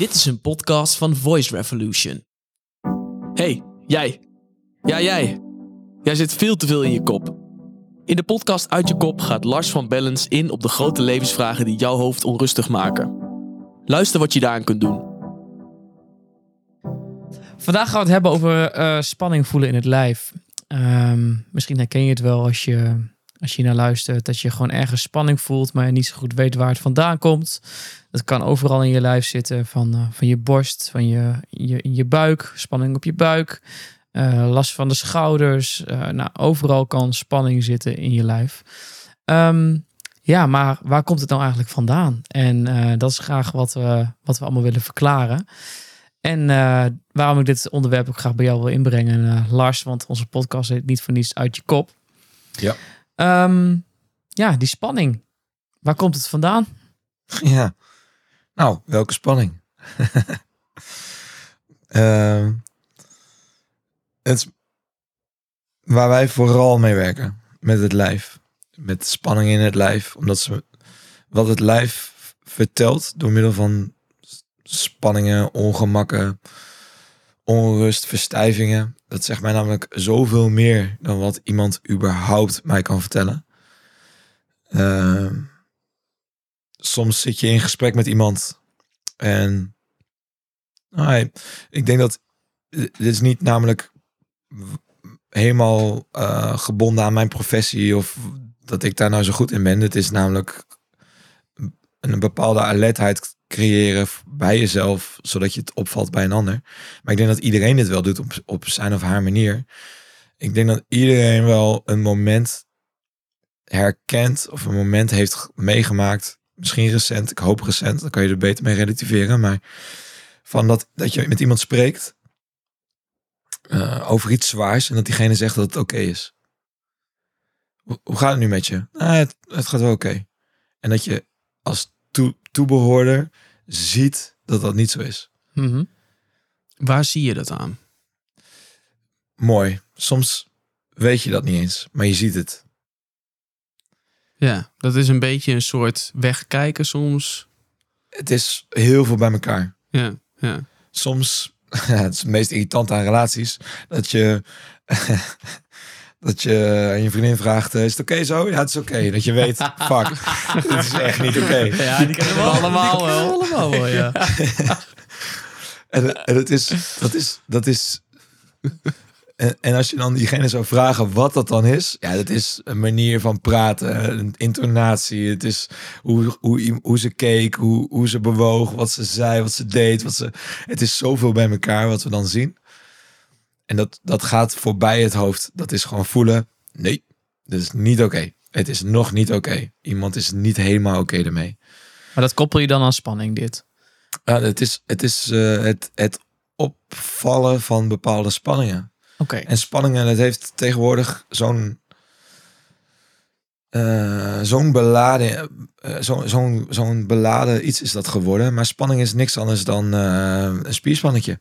Dit is een podcast van Voice Revolution. Hey, jij. Ja, jij. Jij zit veel te veel in je kop. In de podcast Uit je kop gaat Lars van Bellens in op de grote levensvragen die jouw hoofd onrustig maken. Luister wat je daaraan kunt doen. Vandaag gaan we het hebben over eh, spanning voelen in het lijf. Ehm, misschien herken je het wel als je, als je naar luistert, dat je gewoon ergens spanning voelt, maar je niet zo goed weet waar het vandaan komt. Dat kan overal in je lijf zitten, van, eh, van je borst, van je, je, je buik, spanning op je buik, eh, last van de schouders. Eh, nou, overal kan spanning zitten in je lijf. Ehm, ja, maar waar komt het nou eigenlijk vandaan? En dat is graag wat we, wat we allemaal willen verklaren. En waarom ik dit onderwerp ook graag bij jou wil inbrengen, Lars, want onze podcast heet niet voor niets uit je kop. Ja. Ehm, ja, die spanning. Waar komt het vandaan? Ja. Nou, welke spanning? Ehm, het waar wij vooral mee werken. Met het lijf. Met spanning in het lijf. Omdat ze wat het lijf vertelt door middel van spanningen, ongemakken, onrust, verstijvingen. Dat zegt mij namelijk zoveel meer dan wat iemand überhaupt mij kan vertellen. Ehm, soms zit je in gesprek met iemand en nou, ik denk dat dit is niet namelijk helemaal eh, gebonden aan mijn professie of dat ik daar nou zo goed in ben. Het is namelijk een bepaalde alertheid creëren bij jezelf, zodat je het opvalt bij een ander. Maar ik denk dat iedereen dit wel doet op, op zijn of haar manier. Ik denk dat iedereen wel een moment herkent of een moment heeft meegemaakt. Misschien recent, ik hoop recent, dan kan je er beter mee relativeren. Maar van dat, dat je met iemand spreekt eh, over iets zwaars en dat diegene zegt dat het oké is. Hoe, gaat het nu met je? Het, het gaat wel oké. En dat je als toe, toebehoorder ziet dat dat niet zo is. Mhm. Waar zie je dat aan? Mooi. Soms weet je dat niet eens, maar je ziet het. Ja, dat is een beetje een soort wegkijken soms. Het is heel veel bij elkaar. Ja, ja. Soms, het is het meest irritant aan relaties, dat je, dat je aan je vriendin vraagt, eh, is het oké zo? Ja, het is oké. Dat je weet, fuck, dit is echt niet oké. Ja, die kennen we allemaal wel. Allemaal wel, ja. En, en het is, dat is, dat is. En, en als je dan diegene zou vragen wat dat dan is, ja, dat is een manier van praten, een intonatie. Het is hoe, hoe, hoe ze keek, hoe, hoe ze bewoog, wat ze zei, wat ze deed. Wat ze, het is zoveel bij elkaar wat we dan zien. En dat, dat gaat voorbij het hoofd. Dat is gewoon voelen. Nee, dat is niet oké. Het is nog niet oké. Iemand is niet helemaal oké ermee. Maar dat koppel je dan aan spanning, dit. Ja, het is, het, is eh, het, het opvallen van bepaalde spanningen. Oké. En spanningen, het heeft tegenwoordig zo'n eh, zo'n beladen, zo, zo'n zo'n beladen iets is dat geworden. Maar spanning is niks anders dan een spierspannetje.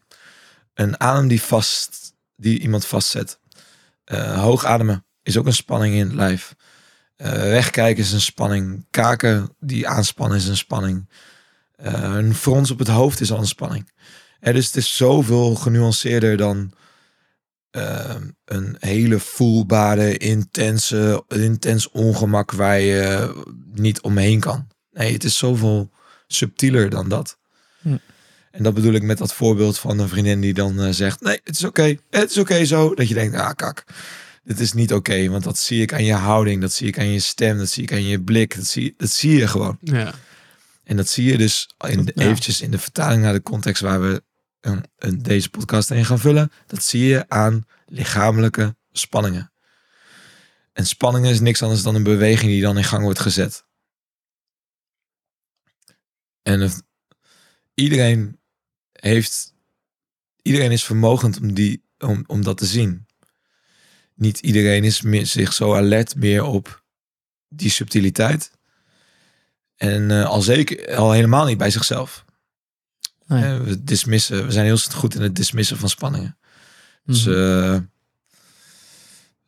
Een adem die vast, die iemand vastzet. Eh, hoog ademen is ook een spanning in het lijf. Eh, wegkijken is een spanning. Kaken die aanspannen is een spanning. Eh, een frons op het hoofd is al een spanning. Dus het is zoveel genuanceerder dan eh, een hele voelbare, intense, intens ongemak waar je niet omheen kan. Nee, het is zoveel subtieler dan dat. En dat bedoel ik met dat voorbeeld van een vriendin die dan eh, zegt: Nee, het is oké, het is oké zo. Dat je denkt: Ah, kak, dit is niet oké. want dat zie ik aan je houding, dat zie ik aan je stem, dat zie ik aan je blik, dat zie, dat zie je gewoon. ja. En dat zie je dus in de, eventjes in de vertaling naar de context waar we een, een, deze podcast in gaan vullen. Dat zie je aan lichamelijke spanningen. En spanningen is niks anders dan een beweging die dan in gang wordt gezet. En iedereen heeft, iedereen is vermogend om, die, om, om dat te zien. Niet iedereen is meer, zich zo alert meer op die subtiliteit. En eh, al zeker, al helemaal niet bij zichzelf. Nee. Eh, we dismissen, we zijn heel goed in het dismissen van spanningen. Dus Mhm.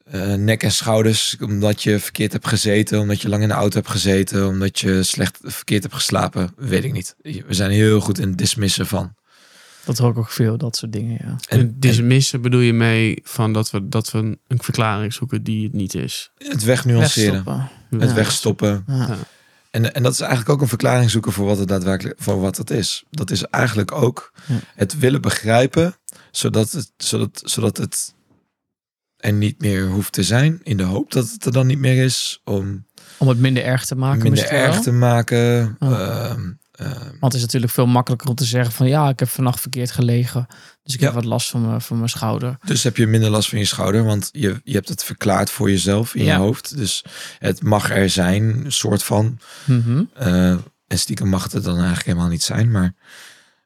eh, nek en schouders, omdat je verkeerd hebt gezeten, omdat je lang in de auto hebt gezeten, omdat je slecht verkeerd hebt geslapen, weet ik niet. We zijn heel goed in het dismissen van. Dat hoor ik ook veel, dat soort dingen, ja. En, En dismissen bedoel je mee van dat we, dat we een, een verklaring zoeken die het niet is. en het wegnuanceren, Wegstoppen. het Ja. wegstoppen. Ja. En, en dat is eigenlijk ook een verklaring zoeken voor wat het daadwerkelijk voor wat het is. Dat is eigenlijk ook Ja. het willen begrijpen, zodat het, zodat, zodat het er niet meer hoeft te zijn. In de hoop dat het er dan niet meer is. Om Om het minder erg te maken minder erg te maken. Oh. Ehm, Want het is natuurlijk veel makkelijker om te zeggen van ja, ik heb vannacht verkeerd gelegen. Dus ik Ja. heb wat last van mijn, van mijn schouder. dus heb je minder last van je schouder, want je, je hebt het verklaard voor jezelf in Ja. je hoofd. Dus het mag er zijn, een soort van. Mhm. eh, en stiekem mag het dan eigenlijk helemaal niet zijn, maar.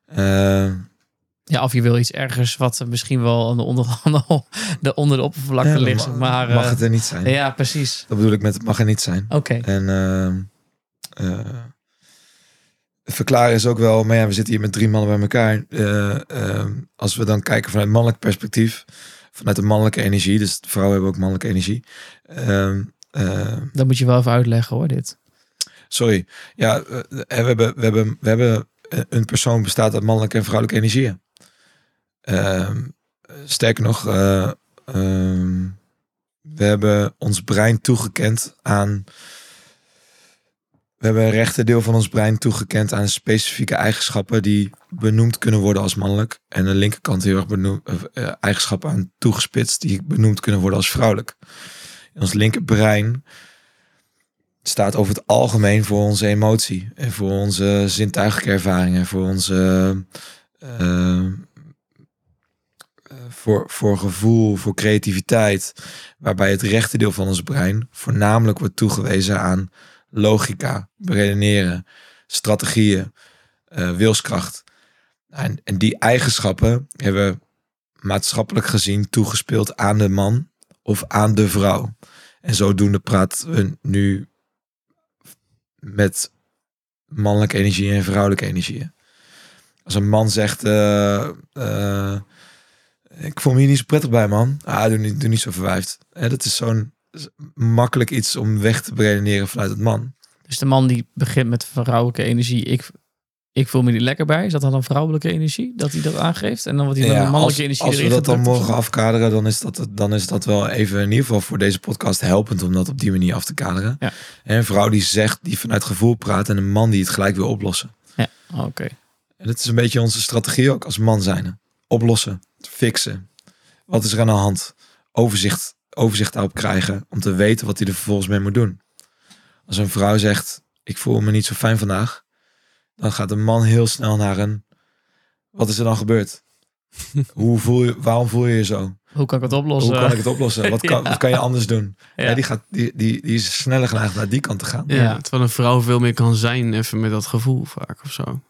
eh, Ja, of je wil iets ergens wat misschien wel aan de onder, aan de, de, onder de oppervlakte ja, ligt. ma- Maar mag eh, het er niet zijn. ja, precies. Dat bedoel ik met het mag er niet zijn. Oké. En ehm, eh, verklaren is ook wel, maar ja, we zitten hier met drie mannen bij elkaar. Eh, ehm, als we dan kijken vanuit mannelijk perspectief, vanuit de mannelijke energie, dus vrouwen hebben ook mannelijke energie. Ehm, eh, Dat moet je wel even uitleggen hoor, dit. sorry, ja, eh, we hebben, we hebben, we hebben eh, een persoon bestaat uit mannelijke en vrouwelijke energieën. Ehm, sterker nog, eh, ehm, we hebben ons brein toegekend aan. We hebben een rechterdeel van ons brein toegekend aan specifieke eigenschappen die benoemd kunnen worden als mannelijk. En de linkerkant heel erg benoemd, eh, eigenschappen aan toegespitst die benoemd kunnen worden als vrouwelijk. In ons linkerbrein staat over het algemeen voor onze emotie en voor onze zintuigelijke ervaringen, voor onze eh, eh, voor, voor gevoel, voor creativiteit, waarbij het rechterdeel van ons brein voornamelijk wordt toegewezen aan logica, redeneren, strategieën, eh, wilskracht. En, en die eigenschappen hebben maatschappelijk gezien toegespeeld aan de man of aan de vrouw. En zodoende praten we nu met mannelijke energie en vrouwelijke energieën. Als een man zegt, eh, eh, ik voel me hier niet zo prettig bij, man. Ah, doe niet, doe niet zo verwijfd. Dat is zo'n makkelijk iets om weg te redeneren vanuit het man. Dus de man die begint met vrouwelijke energie, ik, ik voel me niet lekker bij. Is dat dan een vrouwelijke energie dat hij dat aangeeft? En dan wat hij dan Ja, de mannelijke als, energie als we dat dan mogen afkaderen, dan is, dat, dan is dat wel even in ieder geval voor deze podcast helpend om dat op die manier af te kaderen. Ja. En een vrouw die zegt, die vanuit gevoel praat en een man die het gelijk wil oplossen. Ja, oké. En dat is een beetje onze strategie ook als man zijn. Oplossen, fixen. Wat is er aan de hand? Overzicht, overzicht daarop krijgen om te weten wat hij er vervolgens mee moet doen. Als een vrouw zegt, ik voel me niet zo fijn vandaag, dan gaat een man heel snel naar een, wat is er dan gebeurd? Hoe voel je, waarom voel je je zo? Hoe kan ik het oplossen? Hoe kan ik het oplossen? Wat kan, Ja. wat kan je anders doen? Ja. Ja, die, gaat, die, die, die is sneller geneigd naar die kant te gaan. Ja, Ja. Terwijl een vrouw veel meer kan zijn even met dat gevoel vaak of zo.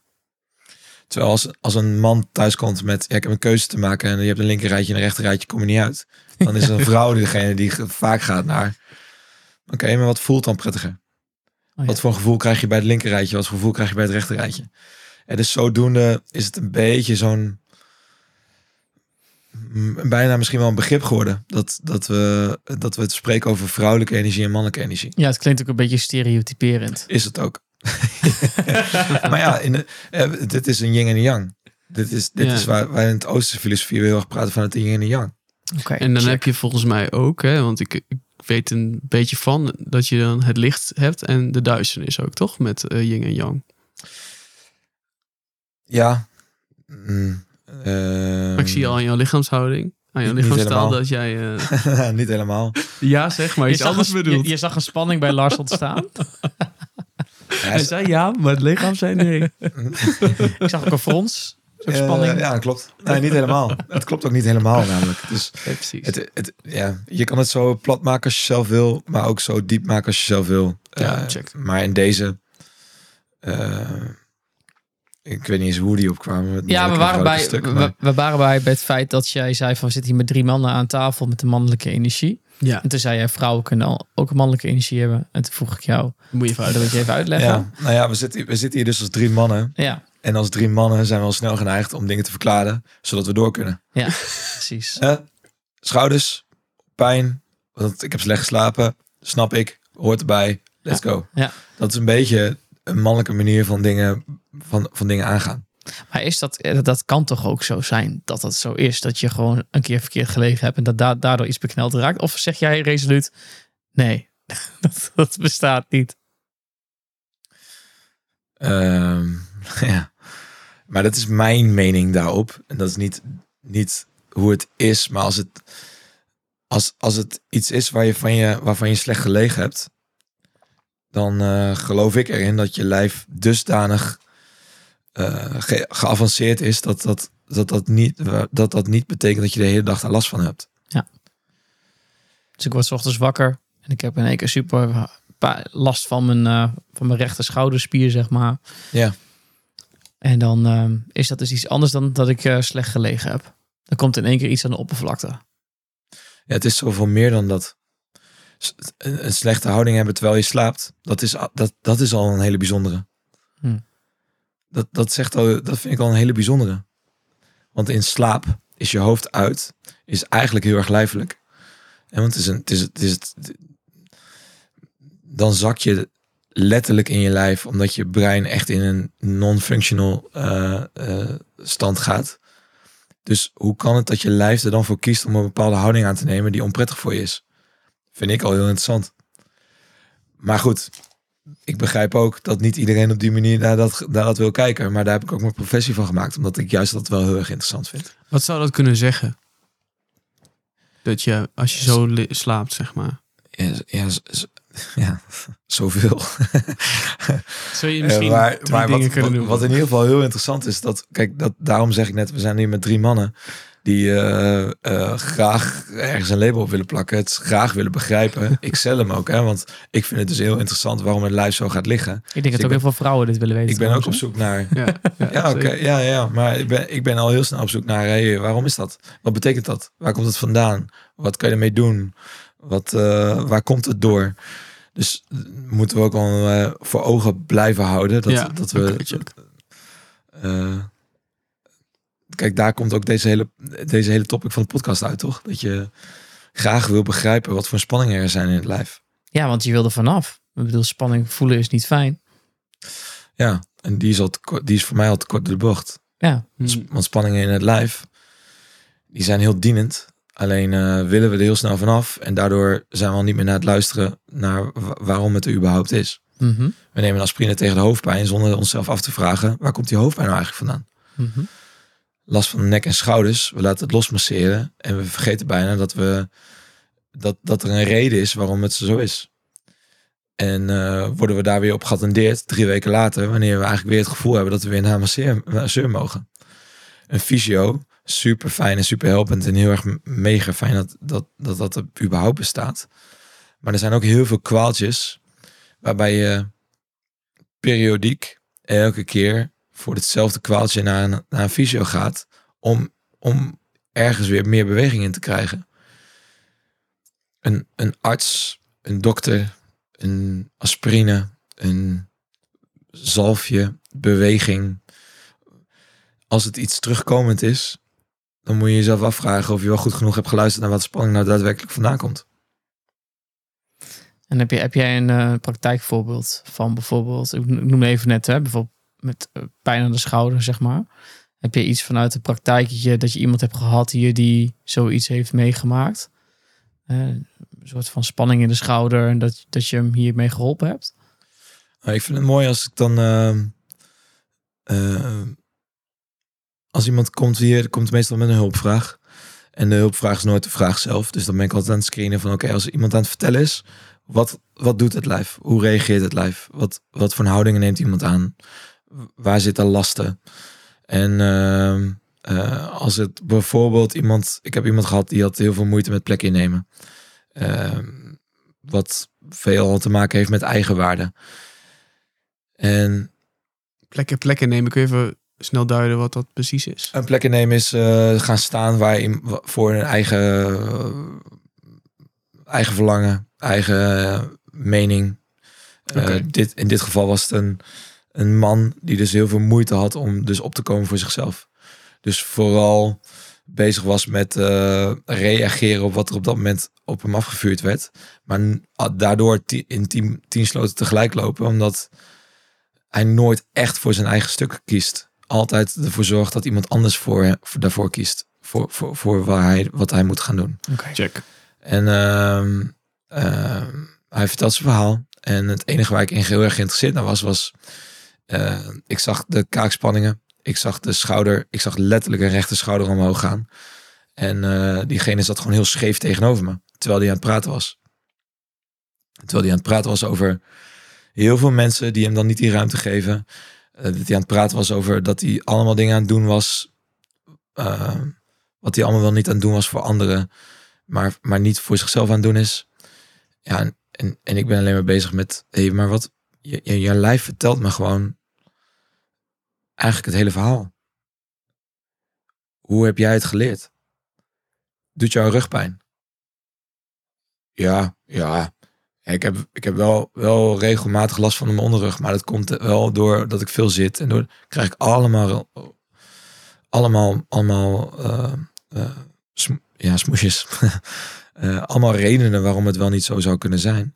Terwijl als, als een man thuis komt met, ja, ik heb een keuze te maken en je hebt een linker rijtje en een rechter rijtje, kom je niet uit. Dan is een vrouw degene die vaak gaat naar, oké, maar wat voelt dan prettiger? Oh, ja. Wat voor gevoel krijg je bij het linker rijtje? Wat voor gevoel krijg je bij het rechter rijtje? En dus zodoende is het een beetje zo'n, bijna misschien wel een begrip geworden. Dat, dat, we, dat we het spreken over vrouwelijke energie en mannelijke energie. Ja, het klinkt ook een beetje stereotyperend. Is het ook. maar ja, in de, eh, dit is een yin en yang. Dit is, dit Ja. is waar wij in het Oosterse filosofie heel erg praten van het yin en yang. Oké. En dan check. heb je volgens mij ook, hè, want ik, ik weet een beetje van dat je dan het licht hebt en de duisternis ook, toch? Met eh, yin en yang. Ja. Mm, eh, Maar ik zie al aan jouw lichaamshouding, aan jouw lichaamstaal, dat jij eh, niet helemaal. ja zeg, maar je iets zag, anders een, je, bedoelt. je zag een spanning bij Lars ontstaan. Hij zei ja, maar het lichaam zei nee. ik zag ook een frons. Zo'n Eh, spanning. ja, dat klopt. Nee, niet helemaal. Het klopt ook niet helemaal namelijk. Dus Ja, precies. het, het, ja, je kan het zo plat maken als je zelf wil, maar ook zo diep maken als je zelf wil. Ja, Eh, check. Maar in deze, eh, ik weet niet eens hoe die opkwamen. met Ja, we waren, bij, stukken, we, we waren bij bij het feit dat jij zei van we zitten hier met drie mannen aan tafel met de mannelijke energie. Ja, En toen zei jij vrouwen kunnen al- ook een mannelijke energie hebben. En toen vroeg ik jou, moet je even dat je even uitleggen. Ja, nou ja, we zitten, we zitten hier dus als drie mannen. Ja, En als drie mannen zijn we al snel geneigd om dingen te verklaren, zodat we door kunnen. ja, precies. Eh, schouders, pijn, Want ik heb slecht geslapen, snap ik, hoort erbij, let's go. Ja. Dat is een beetje een mannelijke manier van dingen, van, van dingen aangaan. Maar is dat, eh, dat kan toch ook zo zijn dat dat zo is? Dat je gewoon een keer verkeerd gelegen hebt en dat da- daardoor iets bekneld raakt? Of zeg jij resoluut, nee, dat, dat bestaat niet. Ehm, ja. Maar dat is mijn mening daarop. En dat is niet, niet hoe het is. Maar als het, als, als het iets is waar je van je, waarvan je slecht gelegen hebt. Dan eh, geloof ik erin dat je lijf dusdanig ge- geavanceerd is. Dat dat, dat, dat, niet, dat dat niet betekent dat je de hele dag daar last van hebt. Dus ik word 's ochtends wakker en ik heb in één keer super pa- last van mijn, eh, van mijn rechter schouderspier, zeg maar. Ja. En dan ehm, is dat dus iets anders dan dat ik eh, slecht gelegen heb. Dan komt in één keer iets aan de oppervlakte. Ja, het is zoveel meer dan dat. Een, slechte houding hebben terwijl je slaapt, dat is, dat, dat is al een hele bijzondere. Hm. Dat, dat, zegt al, dat vind ik al een hele bijzondere. Want in slaap is je hoofd uit, is eigenlijk heel erg lijfelijk. En want is een, het is, het is het, dan zak je letterlijk in je lijf, omdat je brein echt in een non-functional eh, eh, stand gaat. Dus hoe kan het dat je lijf er dan voor kiest om een bepaalde houding aan te nemen die onprettig voor je is? Vind ik al heel interessant. Maar goed, ik begrijp ook dat niet iedereen op die manier naar dat, naar dat wil kijken. Maar daar heb ik ook mijn professie van gemaakt, omdat ik juist dat wel heel erg interessant vind. Wat zou dat kunnen zeggen? Dat je, als je zo slaapt, zeg maar. Ja, ja, ja zoveel. Zou je Eh, misschien maar maar dingen wat, kunnen wat, doen? wat in ieder geval heel interessant is, dat, kijk, dat, daarom zeg ik net, we zijn hier met drie mannen die eh, eh, graag ergens een label op willen plakken, het graag willen begrijpen. ik stel hem ook, hè, want ik vind het dus heel interessant waarom het lijf zo gaat liggen. Ik denk dat ik ook ben- heel veel vrouwen dit willen weten. Ik ben ook op zoek naar. Ja, ja, Ja, oké, ja, ja, maar ik ben, ik ben al heel snel op zoek naar, hey, waarom is dat? Wat betekent dat? Waar komt het vandaan? Wat kan je ermee doen? Wat, eh, waar komt het door? Dus moeten we ook al voor ogen blijven houden dat, Ja, dat we. Kijk, daar komt ook deze hele, deze hele topic van de podcast uit, toch? Dat je graag wil begrijpen wat voor spanningen er zijn in het lijf. Ja, want je wil er vanaf. Ik bedoel, spanning voelen is niet fijn. Ja, en die is, al te die is voor mij al te kort door de bocht. Ja, Hm. Sp- Want spanningen in het lijf, die zijn heel dienend. Alleen eh, willen we er heel snel vanaf. En daardoor zijn we al niet meer naar het luisteren naar wa- waarom het er überhaupt is. Mhm, We nemen aspirine tegen de hoofdpijn zonder onszelf af te vragen, waar komt die hoofdpijn nou eigenlijk vandaan? mhm. Last van nek en schouders, we laten het losmasseren. En we vergeten bijna dat, we, dat, dat er een reden is waarom het zo is. En eh, worden we daar weer op geattendeerd drie weken later, wanneer we eigenlijk weer het gevoel hebben dat we weer naar een masseur mogen. Een fysio, super fijn en super helpend en heel erg mega fijn dat dat, dat dat er überhaupt bestaat. Maar er zijn ook heel veel kwaaltjes waarbij je periodiek elke keer voor hetzelfde kwaaltje naar een, naar fysio gaat om, om ergens weer meer beweging in te krijgen. Een, een arts, een dokter, een aspirine, een zalfje, beweging. Als het iets terugkomend is, dan moet je jezelf afvragen of je wel goed genoeg hebt geluisterd naar wat spanning nou daadwerkelijk vandaan komt. En heb, je, heb jij een eh, praktijkvoorbeeld van bijvoorbeeld, ik noemde even net, hè, bijvoorbeeld met eh, pijn aan de schouder, zeg maar. Heb je iets vanuit de praktijk dat je, iemand hebt gehad hier die zoiets heeft meegemaakt? Eh, een soort van spanning in de schouder en dat, dat je hem hiermee geholpen hebt? Nou, ik vind het mooi als ik dan. ehm, eh, als iemand komt hier, komt meestal met een hulpvraag. En de hulpvraag is nooit de vraag zelf. Dus dan ben ik altijd aan het screenen van: oké, als iemand aan het vertellen is, wat, wat doet het lijf? Hoe reageert het lijf? Wat, wat voor houdingen neemt iemand aan? Waar zitten lasten? En ehm, eh, als het bijvoorbeeld iemand, ik heb iemand gehad die had heel veel moeite met plek innemen. Ehm, wat veel te maken heeft met eigenwaarde. En Plekken, plekken nemen. Kun je even snel duiden wat dat precies is? een plek innemen is eh, gaan staan waar je voor een eigen, eigen verlangen, eigen eh, mening. Dit, in dit geval was het een, een man die dus heel veel moeite had om dus op te komen voor zichzelf. Dus vooral bezig was met eh, reageren op wat er op dat moment op hem afgevuurd werd. Maar ah, daardoor in tien, tien sloten tegelijk lopen, omdat hij nooit echt voor zijn eigen stuk kiest. Altijd ervoor zorgt dat iemand anders voor, daarvoor kiest. Voor, voor, voor waar hij, wat hij moet gaan doen. Oké. Check. En ehm, ehm, hij vertelt zijn verhaal. En het enige waar ik in heel erg geïnteresseerd naar was, was... eh, ik zag de kaakspanningen. Ik zag de schouder. Ik zag letterlijk een rechte schouder omhoog gaan. En eh, diegene zat gewoon heel scheef tegenover me. Terwijl hij aan het praten was. Terwijl hij aan het praten was over heel veel mensen die hem dan niet die ruimte geven. Eh, dat hij aan het praten was over dat hij allemaal dingen aan het doen was. wat hij allemaal wel niet aan het doen was voor anderen maar, maar niet voor zichzelf aan het doen is. Ja, en, en, ik ben alleen maar bezig met, hé, maar wat, je, je, je lijf vertelt me gewoon eigenlijk het hele verhaal. Hoe heb jij het geleerd? Doet jouw rugpijn? Ja, ja. Ik heb, ik heb wel, wel regelmatig last van mijn onderrug, maar dat komt wel door dat ik veel zit en door krijg ik allemaal, allemaal, allemaal, eh, eh, ja, smoesjes. Eh, allemaal redenen waarom het wel niet zo zou kunnen zijn.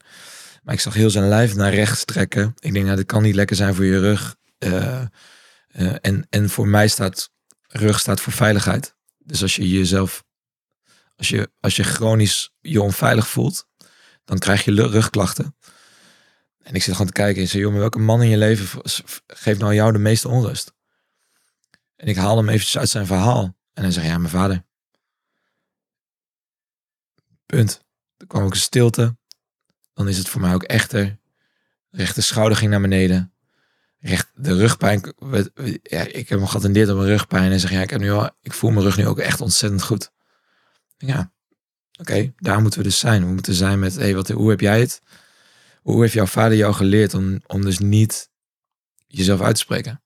Maar ik zag heel zijn lijf naar rechts trekken. Ik denk, nou, dit kan niet lekker zijn voor je rug. Eh, eh, en, en voor mij staat rug staat voor veiligheid. Dus als je jezelf, als je, als je chronisch je onveilig voelt, dan krijg je rugklachten. En ik zit gewoon te kijken en zeg, joh, welke man in je leven geeft nou jou de meeste onrust? En ik haal hem eventjes uit zijn verhaal. En hij zegt, ja, mijn vader. Punt. Er kwam ook een stilte. Dan is het voor mij ook echter. Rechte schouder ging naar beneden. Recht, de rugpijn. Ja, ik heb hem geattendeerd op mijn rugpijn. En zeg ja, ik, heb nu al, ik voel mijn rug nu ook echt ontzettend goed. Ja, oké, daar moeten we dus zijn. We moeten zijn met, hey, wat, hoe heb jij het? Hoe heeft jouw vader jou geleerd om, om dus niet jezelf uit te spreken?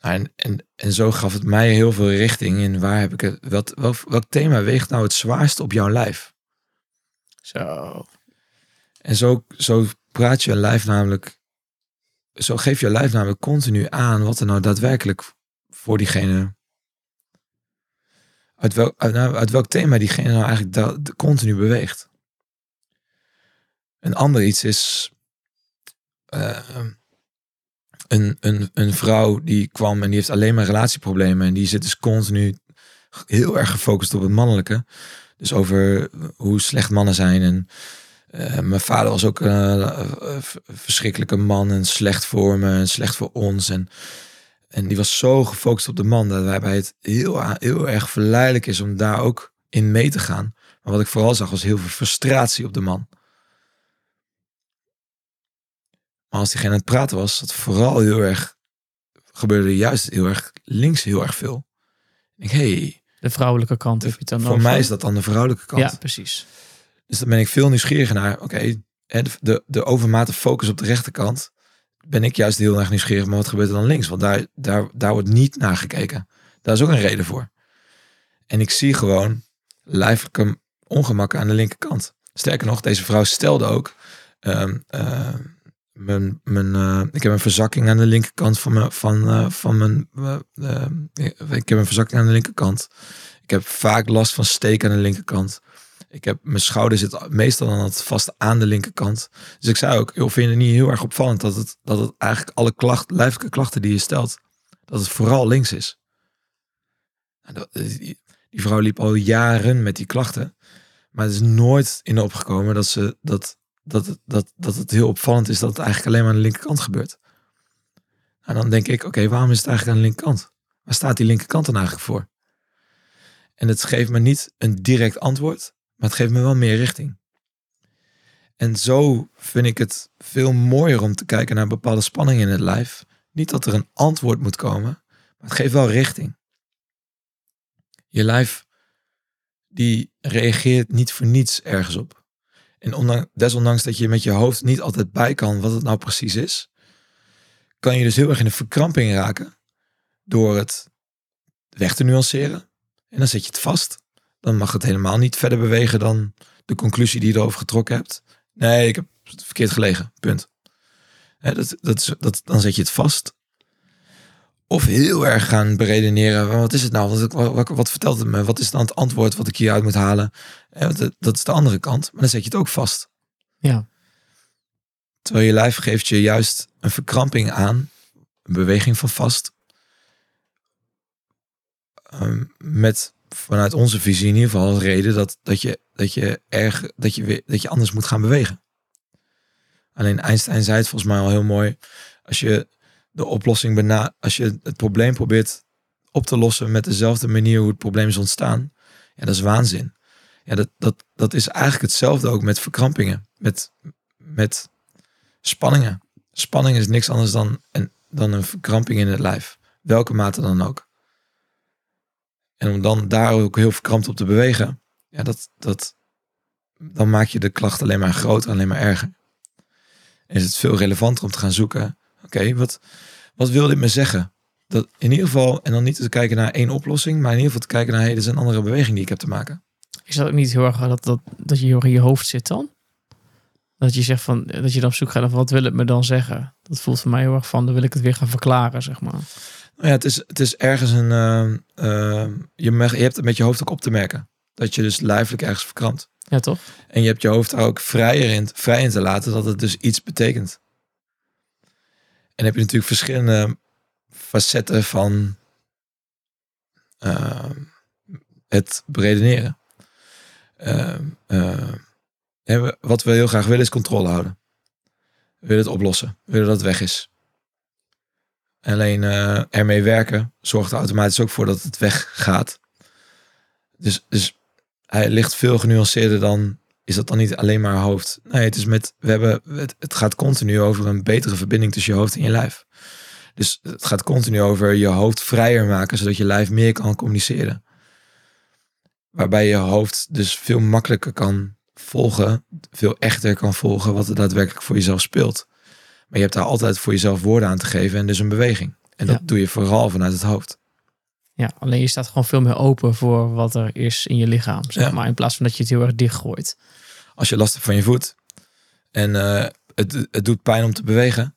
Nou, En, en, en zo gaf het mij heel veel richting in waar heb ik het, wat, welk, welk thema weegt nou het zwaarst op jouw lijf? Zo. En zo, zo praat je lijf namelijk, zo geef je lijf namelijk continu aan wat er nou daadwerkelijk voor diegene, uit welk, uit, nou, uit welk thema diegene nou eigenlijk da- continu beweegt. Een ander iets is eh, een, een, een vrouw die kwam en die heeft alleen maar relatieproblemen en die zit dus continu heel erg gefocust op het mannelijke. Dus over hoe slecht mannen zijn en eh, mijn vader was ook een eh, verschrikkelijke man en slecht voor me en slecht voor ons. En, en die was zo gefocust op de man dat waarbij het heel, heel erg verleidelijk is om daar ook in mee te gaan. Maar wat ik vooral zag was heel veel frustratie op de man. Maar als diegene aan het praten was, dat vooral heel erg gebeurde juist heel erg links heel erg veel. Ik denk, hey, De vrouwelijke kant heb je dan voor over. mij is dat dan de vrouwelijke kant. Ja, precies. Dus dan ben ik veel nieuwsgieriger naar, oké, hè, de, de, overmate focus op de rechterkant, ben ik juist heel erg nieuwsgierig, maar wat gebeurt er dan links? Want daar, daar, daar wordt niet naar gekeken. Daar is ook een reden voor. En ik zie gewoon lijfelijke ongemakken aan de linkerkant. Sterker nog, deze vrouw stelde ook, ehm, eh, mijn, mijn, eh, ik heb een verzakking aan de linkerkant van mijn, van, eh, van mijn, eh, ik heb een verzakking aan de linkerkant. Ik heb vaak last van steek aan de linkerkant. Ik heb mijn schouder zit meestal dan het vast aan de linkerkant. Dus ik zei ook, joh, vind je het niet heel erg opvallend dat het, dat het eigenlijk alle klachten, lijfelijke klachten die je stelt, dat het vooral links is. Dat- die vrouw liep al jaren met die klachten, maar het is nooit in opgekomen dat ze dat dat dat, dat het heel opvallend is dat het eigenlijk alleen maar aan de linkerkant gebeurt. En dan denk ik, oké, waarom is het eigenlijk aan de linkerkant? Waar staat die linkerkant dan eigenlijk voor? En het geeft me niet een direct antwoord, maar het geeft me wel meer richting. En zo vind ik het veel mooier om te kijken naar bepaalde spanningen in het lijf. Niet dat er een antwoord moet komen, maar het geeft wel richting. Je lijf, die reageert niet voor niets ergens op. En ondanks, desondanks dat je met je hoofd niet altijd bij kan wat het nou precies is, kan je dus heel erg in de verkramping raken door het weg te nuanceren. En dan zet je het vast. Dan mag het helemaal niet verder bewegen dan de conclusie die je erover getrokken hebt. Nee, ik heb het verkeerd gelegen. Punt. Dat, dat, dat, dan zet je het vast. Of heel erg gaan beredeneren. Wat is het nou? Wat, wat, wat vertelt het me? Wat is dan het antwoord wat ik hieruit moet halen? En dat, dat is de andere kant. Maar dan zet je het ook vast. Ja. Terwijl je lijf geeft je juist een verkramping aan. Een beweging van vast. Ehm, met vanuit onze visie in ieder geval als reden dat, dat, je, dat, je erg, dat, je weer, dat je anders moet gaan bewegen. Alleen Einstein zei het volgens mij al heel mooi. Als je de oplossing bena als je het probleem probeert op te lossen met dezelfde manier hoe het probleem is ontstaan, ja, dat is waanzin. Ja, dat, dat, dat is eigenlijk hetzelfde ook met verkrampingen, met, met spanningen. Spanning is niks anders dan een, dan een verkramping in het lijf, welke mate dan ook. En om dan daar ook heel verkrampt op te bewegen, ja, dat, dat, dan maak je de klacht alleen maar groter, alleen maar erger. Is het veel relevanter om te gaan zoeken, oké, wat, wat wil dit me zeggen? Dat in ieder geval, en dan niet te kijken naar één oplossing, maar in ieder geval te kijken naar, hey, dit is een andere beweging die ik heb te maken. Is dat ook niet heel erg dat, dat, dat je heel erg in je hoofd zit dan? Dat je zegt van, dat je dan op zoek gaat naar wat wil het me dan zeggen? Dat voelt voor mij heel erg van, dan wil ik het weer gaan verklaren, zeg maar. Nou ja, het is, het is ergens een, uh, uh, je, je hebt het met je hoofd ook op te merken. Dat je dus lijfelijk ergens verkrampt. Ja, toch? En je hebt je hoofd daar ook vrijer in, vrij in te laten dat het dus iets betekent. En heb je natuurlijk verschillende facetten van uh, het beredeneren. Uh, wat we heel graag willen is controle houden. We willen het oplossen. We willen dat het weg is. Alleen uh, ermee werken zorgt er automatisch ook voor dat het weggaat. Dus, dus hij ligt veel genuanceerder dan is dat dan niet alleen maar hoofd. Nee, het is met we hebben het, het gaat continu over een betere verbinding tussen je hoofd en je lijf. Dus het gaat continu over je hoofd vrijer maken zodat je lijf meer kan communiceren. Waarbij je hoofd dus veel makkelijker kan volgen, veel echter kan volgen wat er daadwerkelijk voor jezelf speelt. Maar je hebt daar altijd voor jezelf woorden aan te geven en dus een beweging. En dat Ja. doe je vooral vanuit het hoofd. Ja, alleen je staat gewoon veel meer open voor wat er is in je lichaam, zeg Ja. maar. In plaats van dat je het heel erg dichtgooit. Als je last hebt van je voet en eh, het, het doet pijn om te bewegen.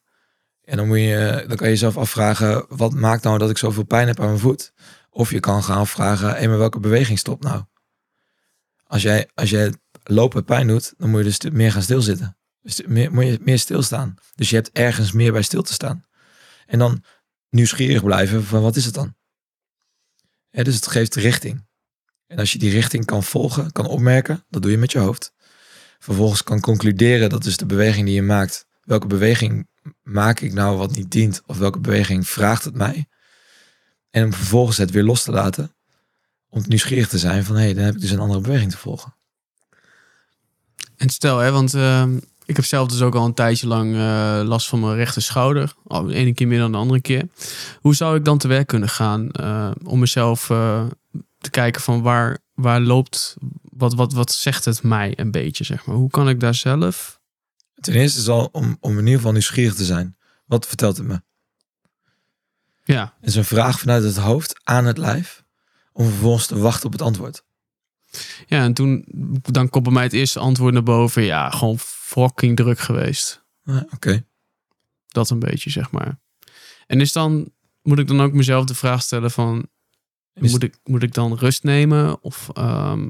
En dan, moet je, dan kan je jezelf afvragen, wat maakt nou dat ik zoveel pijn heb aan mijn voet? Of je kan gaan afvragen, hé, maar welke beweging stopt nou? Als jij, als jij lopen pijn doet, dan moet je dus meer gaan stilzitten. Dus meer, moet je meer stilstaan. Dus je hebt ergens meer bij stil te staan. En dan nieuwsgierig blijven van wat is het dan? Dus het geeft richting. En als je die richting kan volgen, kan opmerken, dat doe je met je hoofd. Vervolgens kan concluderen, dat is de beweging die je maakt. Welke beweging maak ik nou wat niet dient? Of welke beweging vraagt het mij? En om vervolgens het weer los te laten. Om nieuwsgierig te zijn van, hé, hey, dan heb ik dus een andere beweging te volgen. En stel, hè, want ehm, ik heb zelf dus ook al een tijdje lang eh, last van mijn rechter schouder. Al de ene keer meer dan de andere keer. Hoe zou ik dan te werk kunnen gaan eh, om mezelf eh, te kijken van waar, waar loopt, wat, wat, wat zegt het mij een beetje, zeg maar. Hoe kan ik daar zelf... Ten eerste is al om, om in ieder geval nieuwsgierig te zijn. Wat vertelt het me? Ja, Het is een vraag vanuit het hoofd aan het lijf. Om vervolgens te wachten op het antwoord. ja en toen dan komt bij mij het eerste antwoord naar boven. Ja, gewoon fucking druk geweest. Ja, Oké. Dat een beetje, zeg maar. En is dan, moet ik dan ook mezelf de vraag stellen van, Is- moet, ik, moet ik dan rust nemen? Of, ehm,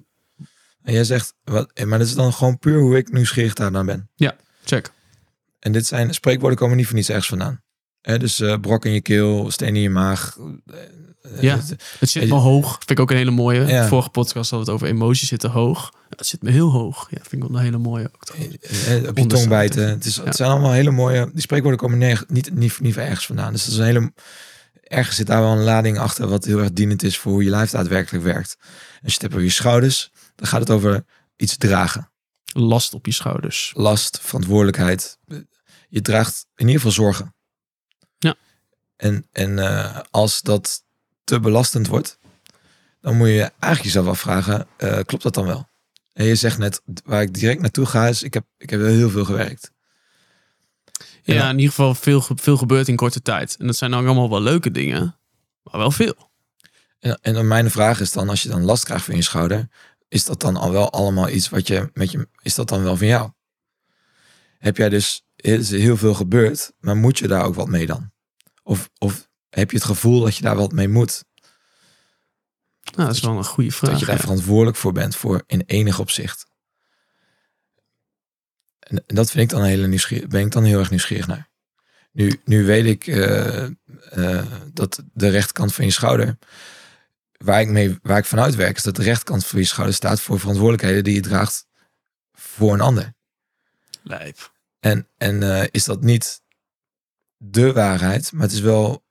En jij zegt, wat, eh, maar dat is dan gewoon puur hoe ik nieuwsgierig daarnaar ben. check. En dit zijn spreekwoorden komen niet voor niets ergens vandaan. Hè, dus eh, brok in je keel, steen in je maag. Eh, eh, Ja. het- Het zit me hoog. Vind ik ook een hele mooie. Ja. Vorige podcast hadden we het over emoties zitten hoog. Het zit me heel hoog. Ja, vind ik wel een hele mooie ook. eh, op je tong bijten. Het, is, Ja. het zijn allemaal hele mooie... Die spreekwoorden komen nerg- niet, niet, niet van ergens vandaan. Dus dat is een hele... Ergens zit daar wel een lading achter wat heel erg dienend is voor hoe je lijf daadwerkelijk werkt. Als je het hebt over je schouders, dan gaat het over iets dragen. Last op je schouders. last, verantwoordelijkheid. Je draagt in ieder geval zorgen. En, en eh, als dat te belastend wordt, dan moet je eigenlijk jezelf afvragen, eh, klopt dat dan wel? En je zegt net, waar ik direct naartoe ga is, ik heb, ik heb heel veel gewerkt. Ja, Ja. in ieder geval veel, veel gebeurt in korte tijd. En dat zijn ook allemaal wel leuke dingen. Maar wel veel. En, en dan mijn vraag is dan, als je dan last krijgt van je schouder, is dat dan al wel allemaal iets wat je met je, is dat dan wel van jou? Heb jij dus, is heel veel gebeurd, maar moet je daar ook wat mee dan? Of, of heb je het gevoel dat je daar wat mee moet. Nou, dat is wel een goede vraag. dat je daar ja. verantwoordelijk voor bent, voor in enig opzicht. En, en dat vind ik dan een hele nieuwsgierig, ben ik dan heel erg nieuwsgierig naar. Nu, nu weet ik eh, eh, dat de rechterkant van je schouder, waar ik, mee, waar ik vanuit werk, is dat de rechterkant van je schouder staat voor verantwoordelijkheden die je draagt voor een ander. Lijp. En, en eh, is dat niet de waarheid, maar het is wel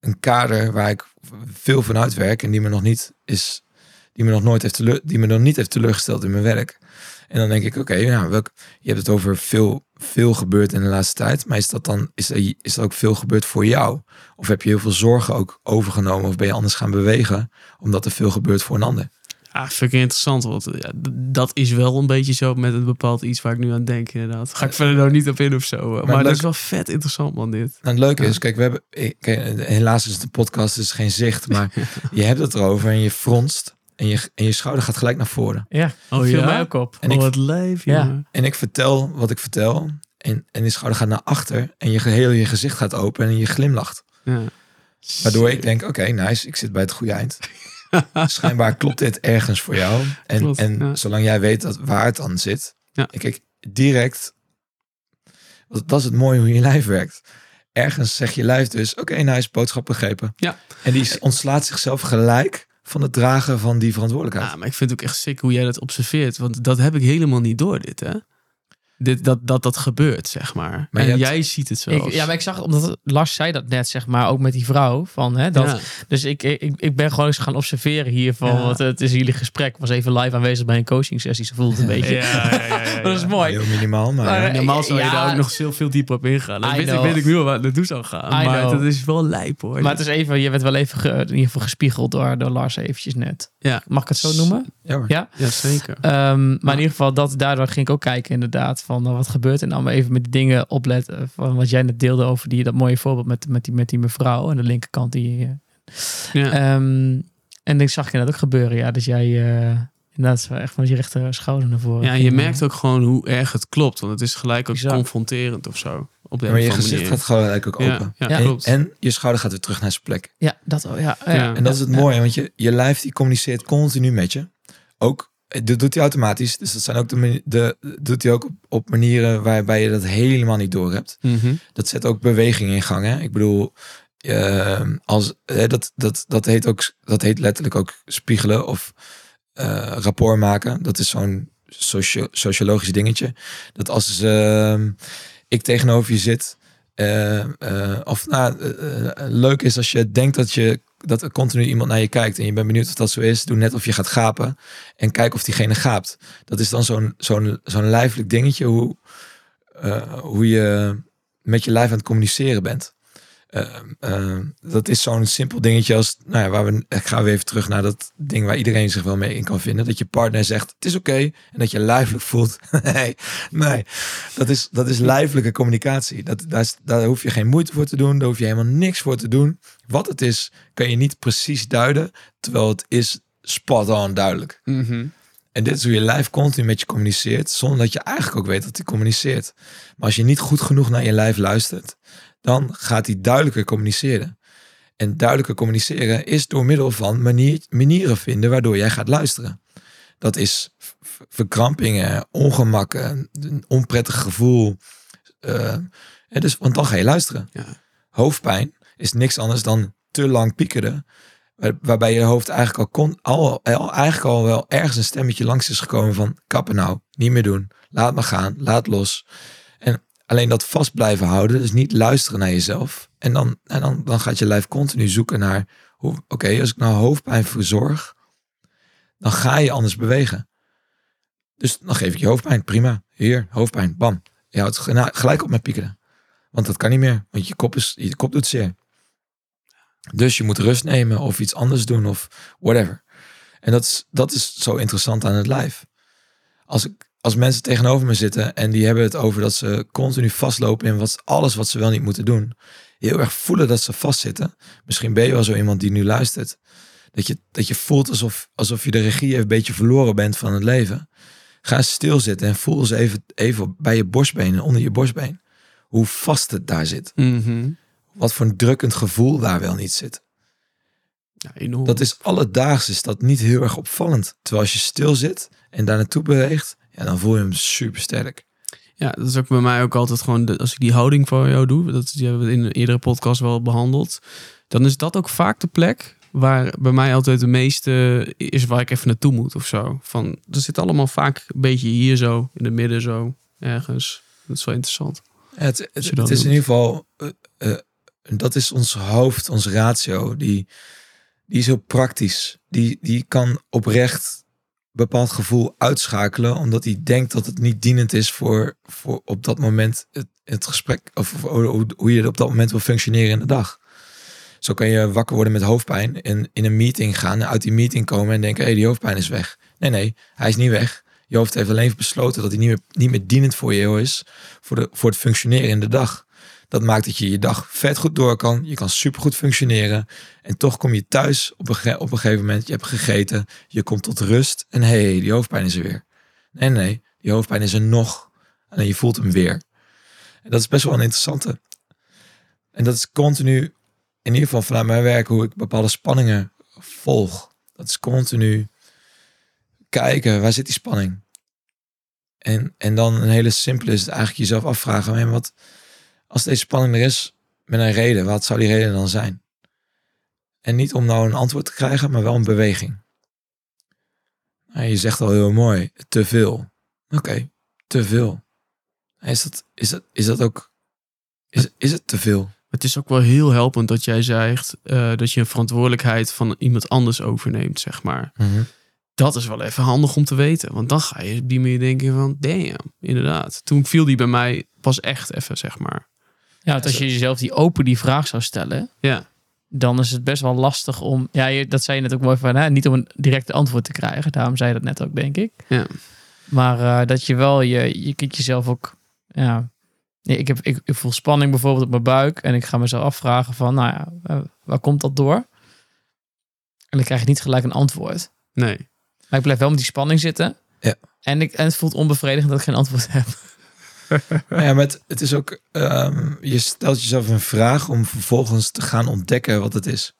een kader waar ik veel van uitwerk en die me nog niet is, die me nog nooit heeft teleur, die me nog niet heeft teleurgesteld in mijn werk. En dan denk ik, oké, nou, je hebt het over veel, veel gebeurd in de laatste tijd, maar is dat dan, is er, is er ook veel gebeurd voor jou? Of heb je heel veel zorgen ook overgenomen of ben je anders gaan bewegen omdat er veel gebeurt voor een ander? Ja, vind ik interessant. Want ja, dat is wel een beetje zo met een bepaald iets waar ik nu aan denk, inderdaad. Ga ik verder nou niet op in of zo. Maar, dat leuk- is wel vet interessant, man, dit. Nou, het leuke Ja. is, kijk, we hebben, kijk, helaas is het een podcast, dus geen zicht, maar je hebt het erover en je fronst en je, en je schouder gaat gelijk naar voren. Ja, Oh, viel ja? mij ook op. En oh, ik- wat lijf, Ja. ja. En ik vertel wat ik vertel en, en die schouder gaat naar achter en je geheel je gezicht gaat open en je glimlacht. ja. Waardoor ik denk, oké, nice, ik zit bij het goede eind. Schijnbaar klopt dit ergens voor jou. En, Klopt, en ja. zolang jij weet dat waar het dan zit. Ja. Ik kijk, direct, dat dat is het mooie hoe je lijf werkt. Ergens zegt je lijf dus, oké, nice, boodschap begrepen. Ja. En die ontslaat zichzelf gelijk van het dragen van die verantwoordelijkheid. Ja, maar ik vind het ook echt sick hoe jij dat observeert. Want dat heb ik helemaal niet door, dit, hè? Dit, dat, dat dat gebeurt, zeg maar. Maar en hebt- jij ziet het zo. Ja, maar ik zag, omdat Lars zei dat net, zeg maar, ook met die vrouw. Van, hè, dat, Ja. Dus ik, ik, ik ben gewoon eens gaan observeren hiervan. Ja. Want het is jullie gesprek. Ik was even live aanwezig bij een coaching sessie. Ze voelde het een beetje. Ja, ja, ja, ja, Dat is mooi. Heel minimaal, maar, Maar, ja. Normaal zou je Ja. daar ook nog veel, veel dieper op ingaan. Weet, ik, weet ik nu al waar het naartoe zou gaan. I maar know. dat is wel lijp, hoor. Maar het is even, je werd wel even ge- in ieder geval gespiegeld door, door Lars eventjes net. Ja. Mag ik het zo noemen? Ja, hoor. Ja. Ja, zeker. Ehm, maar in ieder geval, dat, daardoor ging ik ook kijken inderdaad van uh, wat gebeurt. En dan maar even met die dingen opletten van wat jij net deelde over die, dat mooie voorbeeld met, met, die, met die mevrouw aan de linkerkant. Die, eh, Ja. ehm, en ik zag je dat ook gebeuren. Ja, dus jij uh, inderdaad zo echt van je rechter schouder naar voren. ja, je merkt ook gewoon hoe erg het klopt. Want het is gelijk ook confronterend of zo. Op de maar je gezicht manier. gaat gelijk ook Ja, open. ja, Ja. En, klopt. en je schouder gaat weer terug naar zijn plek. Ja, dat ja, ja. Ja. En dat is het Ja. mooie, want je, je lijf die communiceert continu met je. Ook, eh, dat doet hij automatisch. Dus dat zijn ook de, de doet hij ook op, op manieren waarbij je dat helemaal niet door hebt. Mhm. Dat zet ook beweging in gang. Hè? Ik bedoel, eh, als, hè, dat, dat, dat, heet ook, dat heet letterlijk ook spiegelen of eh, rapport maken. Dat is zo'n socio sociologisch dingetje. Dat als eh, ik tegenover je zit, eh, eh, of nou, eh, eh, leuk is als je denkt dat je dat er continu iemand naar je kijkt en je bent benieuwd of dat zo is, doe net of je gaat gapen en kijk of diegene gaapt. Dat is dan zo'n zo'n zo'n lijfelijk dingetje hoe, eh, hoe je met je lijf aan het communiceren bent. Eh, eh, dat is zo'n simpel dingetje als, nou ja, waar we, ik ga weer even terug naar dat ding waar iedereen zich wel mee in kan vinden. Dat je partner zegt, het is oké. en dat je lijfelijk voelt, nee, nee. Dat is, dat is lijfelijke communicatie. Dat, daar, is- daar hoef je geen moeite voor te doen. Daar hoef je helemaal niks voor te doen. Wat het is, kan je niet precies duiden. Terwijl het is spot on duidelijk. Mhm. En dit is hoe je lijf continu met je communiceert, zonder dat je eigenlijk ook weet dat hij communiceert. Maar als je niet goed genoeg naar je lijf luistert, dan gaat hij duidelijker communiceren. En duidelijker communiceren is door middel van manier, manieren vinden waardoor jij gaat luisteren. Dat is verkrampingen, ongemakken, een onprettig gevoel. eh, dus, want dan ga je luisteren. Ja. Hoofdpijn is niks anders dan te lang piekeren. Waar- waarbij je hoofd eigenlijk al, kon, al, al eigenlijk al wel ergens een stemmetje langs is gekomen van kappen nou, niet meer doen, laat maar gaan, laat los. En alleen dat vast blijven houden, dus niet luisteren naar jezelf. En dan, en dan, dan gaat je lijf continu zoeken naar, oké, als ik nou hoofdpijn verzorg, dan ga je anders bewegen. Dus dan geef ik je hoofdpijn, prima, hier, hoofdpijn, bam. Je houdt gelijk op met piekeren. Want dat kan niet meer, want je kop, is, je kop doet zeer. Dus je moet rust nemen of iets anders doen of whatever. En dat is, dat is zo interessant aan het lijf. Als, ik, als mensen tegenover me zitten en die hebben het over dat ze continu vastlopen in wat, alles wat ze wel niet moeten doen. Heel erg voelen dat ze vastzitten. Misschien ben je wel zo iemand die nu luistert. Dat je, dat je voelt alsof, alsof je de regie een beetje verloren bent van het leven. Ga eens stilzitten en voel eens even, even bij je borstbeen en onder je borstbeen. Hoe vast het daar zit Mhm. wat voor een drukkend gevoel daar wel niet zit. Ja. Dat is alledaags is dat niet heel erg opvallend. Terwijl als je stil zit en daar naartoe beweegt, ja, dan voel je hem super sterk. Ja, dat is ook bij mij ook altijd gewoon, de, als ik die houding voor jou doe, dat die hebben we in een eerdere podcast wel behandeld, dan is dat ook vaak de plek waar bij mij altijd de meeste is waar ik even naartoe moet of zo. Van, er zit allemaal vaak een beetje hier zo, in de midden zo, ergens. Dat is wel interessant. Het, het, het dat is in ieder geval, eh, eh, dat is ons hoofd, ons ratio. Die, die is heel praktisch. Die, die kan oprecht bepaald gevoel uitschakelen, omdat hij denkt dat het niet dienend is voor, voor op dat moment het, het gesprek, of, hoe, hoe je op dat moment wil functioneren in de dag. Zo kan je wakker worden met hoofdpijn en in een meeting gaan, uit die meeting komen en denken, hé, die hoofdpijn is weg. Nee, nee, hij is niet weg. Je hoofd heeft alleen besloten dat hij niet meer, niet meer dienend voor je is, voor, de, voor het functioneren in de dag. Dat maakt dat je je dag vet goed door kan. Je kan supergoed functioneren. En toch kom je thuis op een, op een gegeven moment. Je hebt gegeten. Je komt tot rust. En hé, hey, die hoofdpijn is er weer. Nee, nee, die hoofdpijn is er nog. En je voelt hem weer. En dat is best wel een interessante. En dat is continu, in ieder geval vanuit mijn werk, hoe ik bepaalde spanningen volg. Dat is continu kijken, waar zit die spanning? En, en dan een hele simpele is het eigenlijk jezelf afvragen, "Hé, wat, als deze spanning er is met een reden, wat zou die reden dan zijn? En niet om nou een antwoord te krijgen, maar wel een beweging. Nou, je zegt al heel mooi, te veel. Oké, te veel. Is dat, is dat, is dat ook, is, is het te veel? Het is ook wel heel helpend dat jij zegt eh, dat je een verantwoordelijkheid van iemand anders overneemt, zeg maar. Dat is wel even handig om te weten. Want dan ga je op die manier denken van, damn, inderdaad. Toen viel die bij mij pas echt even, zeg maar. Ja, want als je jezelf die open die vraag zou stellen, Ja, dan is het best wel lastig om. Ja, je, dat zei je net ook mooi van, hè, niet om een direct antwoord te krijgen. Daarom zei je dat net ook, denk ik. ja. Maar eh, dat je wel, je, je kunt jezelf ook, ja. Nee, ik, heb, ik, ik voel spanning bijvoorbeeld op mijn buik en ik ga mezelf afvragen van, nou ja, eh, waar komt dat door? En dan krijg je niet gelijk een antwoord. Nee. Maar ik blijf wel met die spanning zitten. Ja. En, ik, en het voelt onbevredigend dat ik geen antwoord heb. Ja, maar het, het is ook, ehm, je stelt jezelf een vraag om vervolgens te gaan ontdekken wat het is.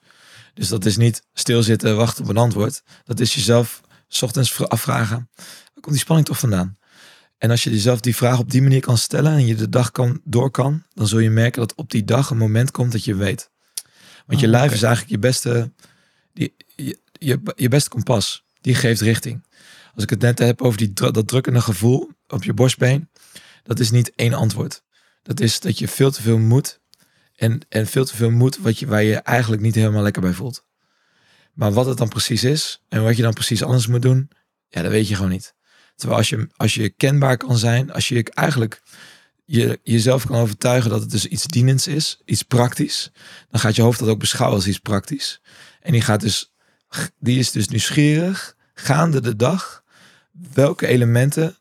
Dus dat is niet stilzitten, wachten op een antwoord. Dat is jezelf 's ochtends vra- afvragen, waar komt die spanning toch vandaan? En als je jezelf die vraag op die manier kan stellen en je de dag kan, door kan, dan zul je merken dat op die dag een moment komt dat je weet. Want je Oh, lijf is eigenlijk je beste, die, je, je, je beste kompas. Die geeft richting. Als ik het net heb over die, dat drukkende gevoel op je borstbeen, dat is niet één antwoord. Dat is dat je veel te veel moet. En, en veel te veel moet wat je, waar je eigenlijk niet helemaal lekker bij voelt. Maar wat het dan precies is en wat je dan precies anders moet doen, ja, dat weet je gewoon niet. Terwijl als je, als je kenbaar kan zijn, als je eigenlijk je, jezelf kan overtuigen dat het dus iets dienends is, iets praktisch, dan gaat je hoofd dat ook beschouwen als iets praktisch. En die gaat dus, die is dus nieuwsgierig, gaande de dag, welke elementen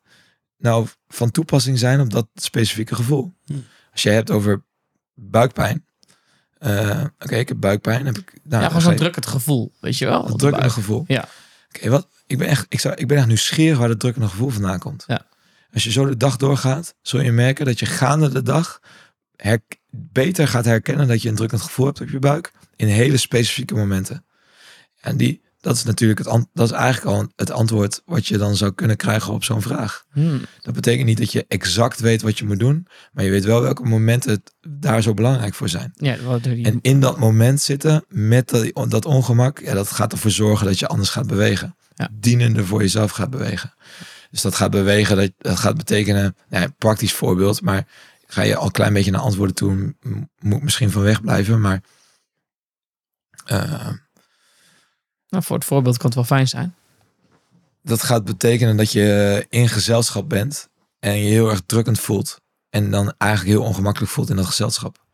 nou van toepassing zijn op dat specifieke gevoel. Hm. Als je hebt over buikpijn. eh, Oké, ik heb buikpijn. Heb ik, nou, ja, gewoon zo'n drukkend gevoel, weet je wel? een drukkende buik. gevoel. Ja. Oké, wat? Ik ben echt, ik zou, ik ben echt nieuwsgierig waar dat drukkende gevoel vandaan komt. Ja. Als je zo de dag doorgaat, zul je merken dat je gaande de dag her, beter gaat herkennen dat je een drukkend gevoel hebt op je buik in hele specifieke momenten. En die, dat is natuurlijk het, dat is eigenlijk al het antwoord wat je dan zou kunnen krijgen op zo'n vraag. Hmm. Dat betekent niet dat je exact weet wat je moet doen, maar je weet wel welke momenten het daar zo belangrijk voor zijn. Ja, wat je? En in dat moment zitten met dat, dat ongemak, ja, dat gaat ervoor zorgen dat je anders gaat bewegen. Ja. Dienende voor jezelf gaat bewegen. Dus dat gaat bewegen, dat, dat gaat betekenen, nou, ja, praktisch voorbeeld, maar ga je al een klein beetje naar antwoorden toe, moet misschien van weg blijven, maar eh, Nou, voor het voorbeeld kan het wel fijn zijn. dat gaat betekenen dat je in gezelschap bent en je heel erg drukkend voelt. En dan eigenlijk heel ongemakkelijk voelt in dat gezelschap.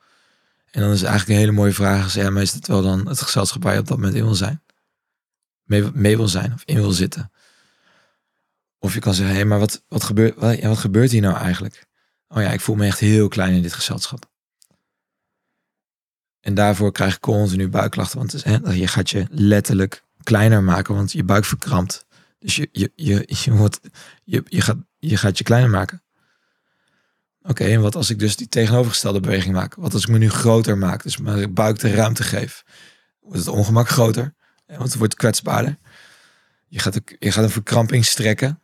En dan is eigenlijk een hele mooie vraag. is, Ja, maar is wel dan het gezelschap waar je op dat moment in wil zijn? Mee, wil zijn of in wil zitten? Of je kan zeggen, hé, hey, maar wat, wat, gebeurt, wat, wat gebeurt hier nou eigenlijk? Oh ja, ik voel me echt heel klein in dit gezelschap. En daarvoor krijg ik continu buikklachten. Want hè, je gaat je letterlijk kleiner maken, want je buik verkrampt. Dus je, je, je, je, je, je, gaat, je gaat je kleiner maken. Oké, en wat als ik dus die tegenovergestelde beweging maak? Wat als ik me nu groter maak, dus mijn buik de ruimte geef? Wordt het ongemak groter? Want het wordt kwetsbaarder. Je gaat, een- je gaat een verkramping strekken.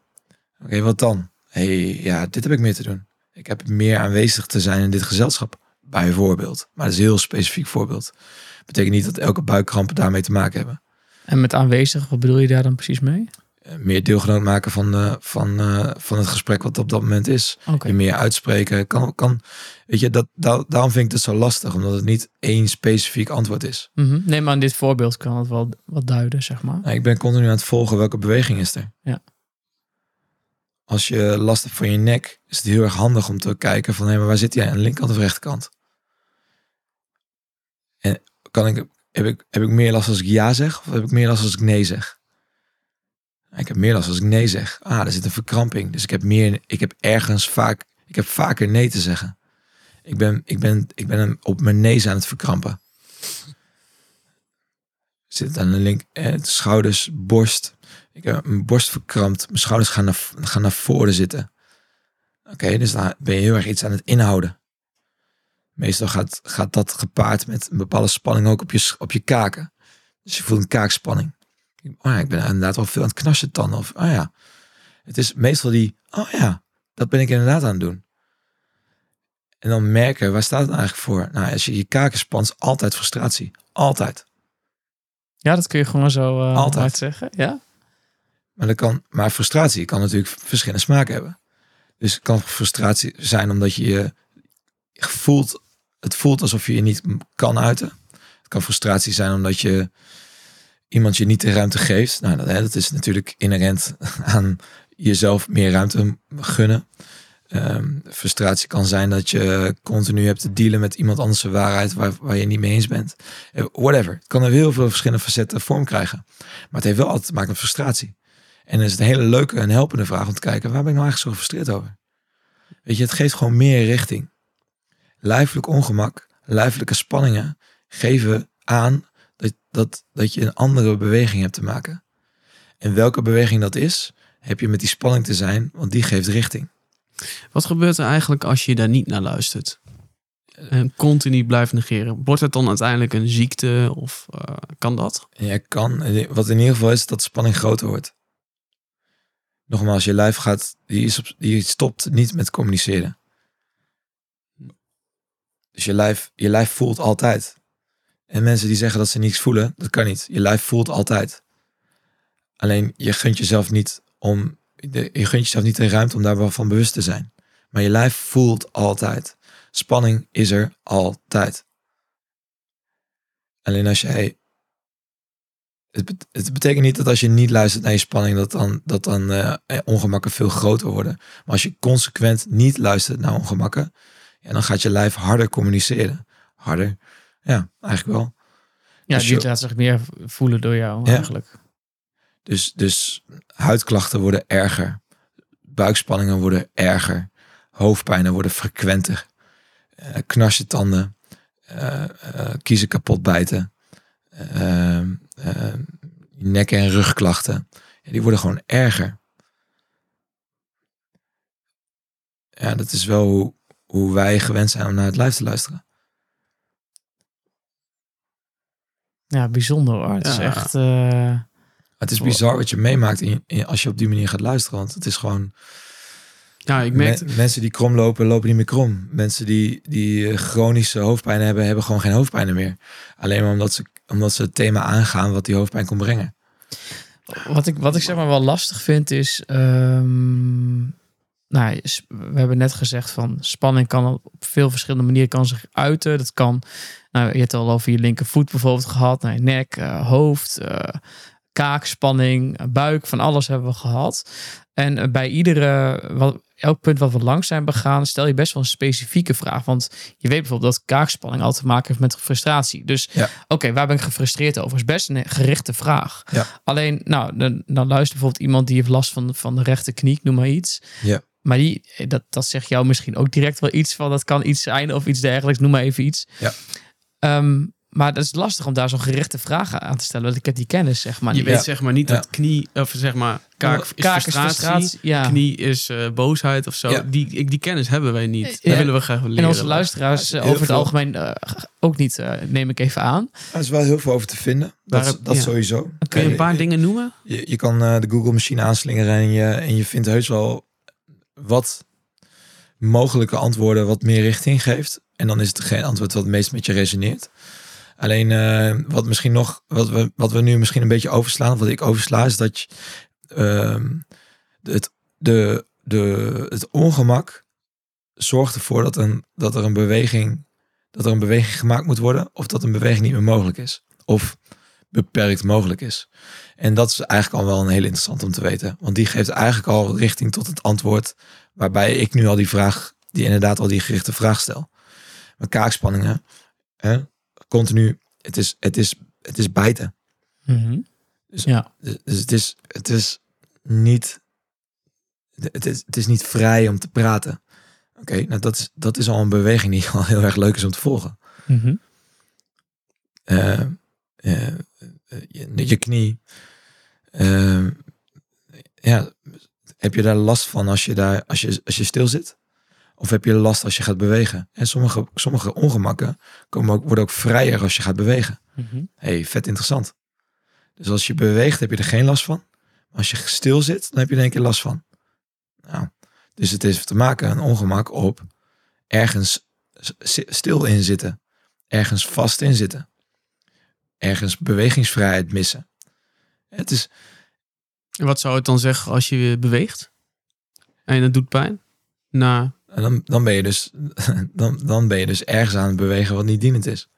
Oké, wat dan? hey, ja, dit heb ik meer te doen. Ik heb meer aanwezig te zijn in dit gezelschap. Bijvoorbeeld. Maar dat is een heel specifiek voorbeeld. Betekent niet dat elke buikkrampen daarmee te maken hebben. En met aanwezig, wat bedoel je daar dan precies mee? Eh, Meer deelgenoot maken van, eh, van, eh, van het gesprek wat op dat moment is. Oké. Je meer uitspreken. Kan, kan, weet je, dat, da- daarom vind ik het zo lastig. Omdat het niet één specifiek antwoord is. Mhm. Nee, maar in dit voorbeeld kan het wel wat duiden, zeg maar. Nou, ik ben continu aan het volgen welke beweging is er. Ja. Als je last hebt van je nek, is het heel erg handig om te kijken van hé, maar waar zit jij aan de linkerkant of rechterkant? En kan ik, heb, ik, heb ik meer last als ik ja zeg of heb ik meer last als ik nee zeg? Ik heb meer last als ik nee zeg. Ah, er zit een verkramping. Dus ik heb meer, ik heb ergens vaak, ik heb vaker nee te zeggen. Ik ben, ik ben, ik ben op mijn neus aan het verkrampen. Zit aan de link, eh, de schouders, borst. Ik heb mijn borst verkrampt. Mijn schouders gaan naar, gaan naar voren zitten. Oké, dus dan ben je heel erg iets aan het inhouden. Meestal gaat, gaat dat gepaard met een bepaalde spanning ook op je, op je kaken. Dus je voelt een kaakspanning. Oh ja, ik ben inderdaad wel veel aan het knarsen tanden. Of, oh ja, het is meestal die, oh ja, dat ben ik inderdaad aan het doen. En dan merken, waar staat het eigenlijk voor? Nou, als je je kaken spant, is altijd frustratie. Altijd. Ja, dat kun je gewoon zo eh Altijd. hard zeggen. Ja? Maar, dat kan, maar frustratie kan natuurlijk verschillende smaken hebben. Dus het kan frustratie zijn omdat je je voelt, het voelt alsof je je niet kan uiten. Het kan frustratie zijn omdat je iemand je niet de ruimte geeft. Nou, dat, hè, dat is natuurlijk inherent aan jezelf meer ruimte gunnen. Ehm, frustratie kan zijn dat je continu hebt te dealen met iemand anders waarheid waar, waar je niet mee eens bent. Eh, Whatever. Het kan er heel veel verschillende facetten vorm krijgen. Maar het heeft wel altijd te maken met frustratie. En dan is het een hele leuke en helpende vraag om te kijken, waar ben ik nou eigenlijk zo gefrustreerd over? Weet je, het geeft gewoon meer richting. Lijfelijk ongemak, lijfelijke spanningen geven aan dat, dat, dat je een andere beweging hebt te maken. En welke beweging dat is, heb je met die spanning te zijn, want die geeft richting. Wat gebeurt er eigenlijk als je daar niet naar luistert? En continu blijft negeren. Wordt het dan uiteindelijk een ziekte of eh, kan dat? Jij kan, wat in ieder geval is, dat de spanning groter wordt. Nogmaals, je lijf gaat, die, is op, die stopt niet met communiceren. Dus je lijf, je lijf voelt altijd. En mensen die zeggen dat ze niets voelen, dat kan niet. Je lijf voelt altijd. Alleen je gunt jezelf niet om, je gunt jezelf niet de ruimte om daar wel van bewust te zijn. Maar je lijf voelt altijd. Spanning is er altijd. Alleen als jij het betekent niet dat als je niet luistert naar je spanning, dat dan, dat dan eh, eh, ongemakken veel groter worden. Maar als je consequent niet luistert naar ongemakken, ja, dan gaat je lijf harder communiceren. Harder. Ja, eigenlijk wel. Ja, Dus die je- laat zich meer voelen door jou Ja. eigenlijk. Dus, dus huidklachten worden erger. Buikspanningen worden erger. Hoofdpijnen worden frequenter. knarse tanden. eh, eh, kiezen kapot bijten. eh, eh, nek- en rugklachten. Ja, die worden gewoon erger. Ja, dat is wel hoe, wij gewend zijn om naar het lijf te luisteren. Ja, bijzonder hoor. Het is echt... eh, Het is bizar wat je meemaakt in, in- als je op die manier gaat luisteren. Want het is gewoon... Ja, ik merk... Me- mensen die krom lopen, lopen niet meer krom. Mensen die, die eh, chronische hoofdpijn hebben, hebben gewoon geen hoofdpijn meer. Alleen maar omdat ze, omdat ze het thema aangaan wat die hoofdpijn kon brengen. Wat ik, wat ik zeg maar wel lastig vind is. ehm, nou, we hebben net gezegd van spanning kan op veel verschillende manieren kan zich uiten. Dat kan, nou, je hebt het al over je linkervoet bijvoorbeeld gehad, nou, je nek, eh, hoofd, eh, kaakspanning, eh, buik, van alles hebben we gehad. En bij iedere, wat, elk punt wat we langs zijn begaan, stel je best wel een specifieke vraag. Want je weet bijvoorbeeld dat kaakspanning altijd te maken heeft met frustratie. Dus Ja. oké, waar ben ik gefrustreerd over? Is best een gerichte vraag. Ja. Alleen, nou, dan, dan luistert bijvoorbeeld iemand die heeft last van, van de rechterknie, noem maar iets. Ja. Maar die, eh, dat, dat zegt jou misschien ook direct wel iets van, dat kan iets zijn of iets dergelijks, noem maar even iets. Ja. Ehm, maar dat is lastig om daar zo'n gerichte vraag aan te stellen. Want ik heb die kennis, zeg maar. Je niet. weet Ja. zeg maar niet Ja. dat knie, of zeg maar, kaak is Kaak is frustratie. Ja. knie is eh, boosheid of zo. Ja. Die, ik- die kennis hebben wij niet. Ja. Dat willen we graag leren. En onze luisteraars Ja, eh, over het veel. algemeen ook niet, neem ik even aan. Er is wel heel veel over te vinden. Dat, dat ja. sowieso. Kun je een paar dingen noemen? Je, je kan eh, de Google machine aanslingeren en je, en je vindt heus wel wat mogelijke antwoorden wat meer richting geeft. En dan is het geen antwoord wat het meest met je resoneert. Alleen eh, wat misschien nog, wat we, wat we nu misschien een beetje overslaan, wat ik oversla, is dat ehm, het, de, de, het ongemak zorgt ervoor dat, een, dat er een beweging, dat er een beweging gemaakt moet worden, of dat een beweging niet meer mogelijk is. Of beperkt mogelijk is. En dat is eigenlijk al wel een heel interessant om te weten. Want die geeft eigenlijk al richting tot het antwoord. Waarbij ik nu al die vraag, die inderdaad al die gerichte vraag stel. Mijn kaakspanningen, hè, continu, het is, het is, het is bijten. Dus- ja. Dus dus het is, het is niet, het is, het is niet vrij om te praten. Oké, nou dat is, dat is al een beweging die al heel erg leuk is om te volgen. Mhm. Eh, je, je knie. Eh, ja, heb je daar last van als je, daar, als je, als je stil zit? Of heb je last als je gaat bewegen? En sommige, sommige ongemakken komen ook, worden ook vrijer als je gaat bewegen. Mhm. hey, vet interessant. Dus als je beweegt, heb je er geen last van. Maar als je stil zit, dan heb je er een keer last van. Nou, dus het heeft te maken, een ongemak op ergens stil in zitten. Ergens vast in zitten. Ergens bewegingsvrijheid missen. Het is, En wat zou het dan zeggen als je beweegt? En dat doet pijn? Nou, en dan, dan, ben je dus, dan, dan ben je dus ergens aan het bewegen wat niet dienend is.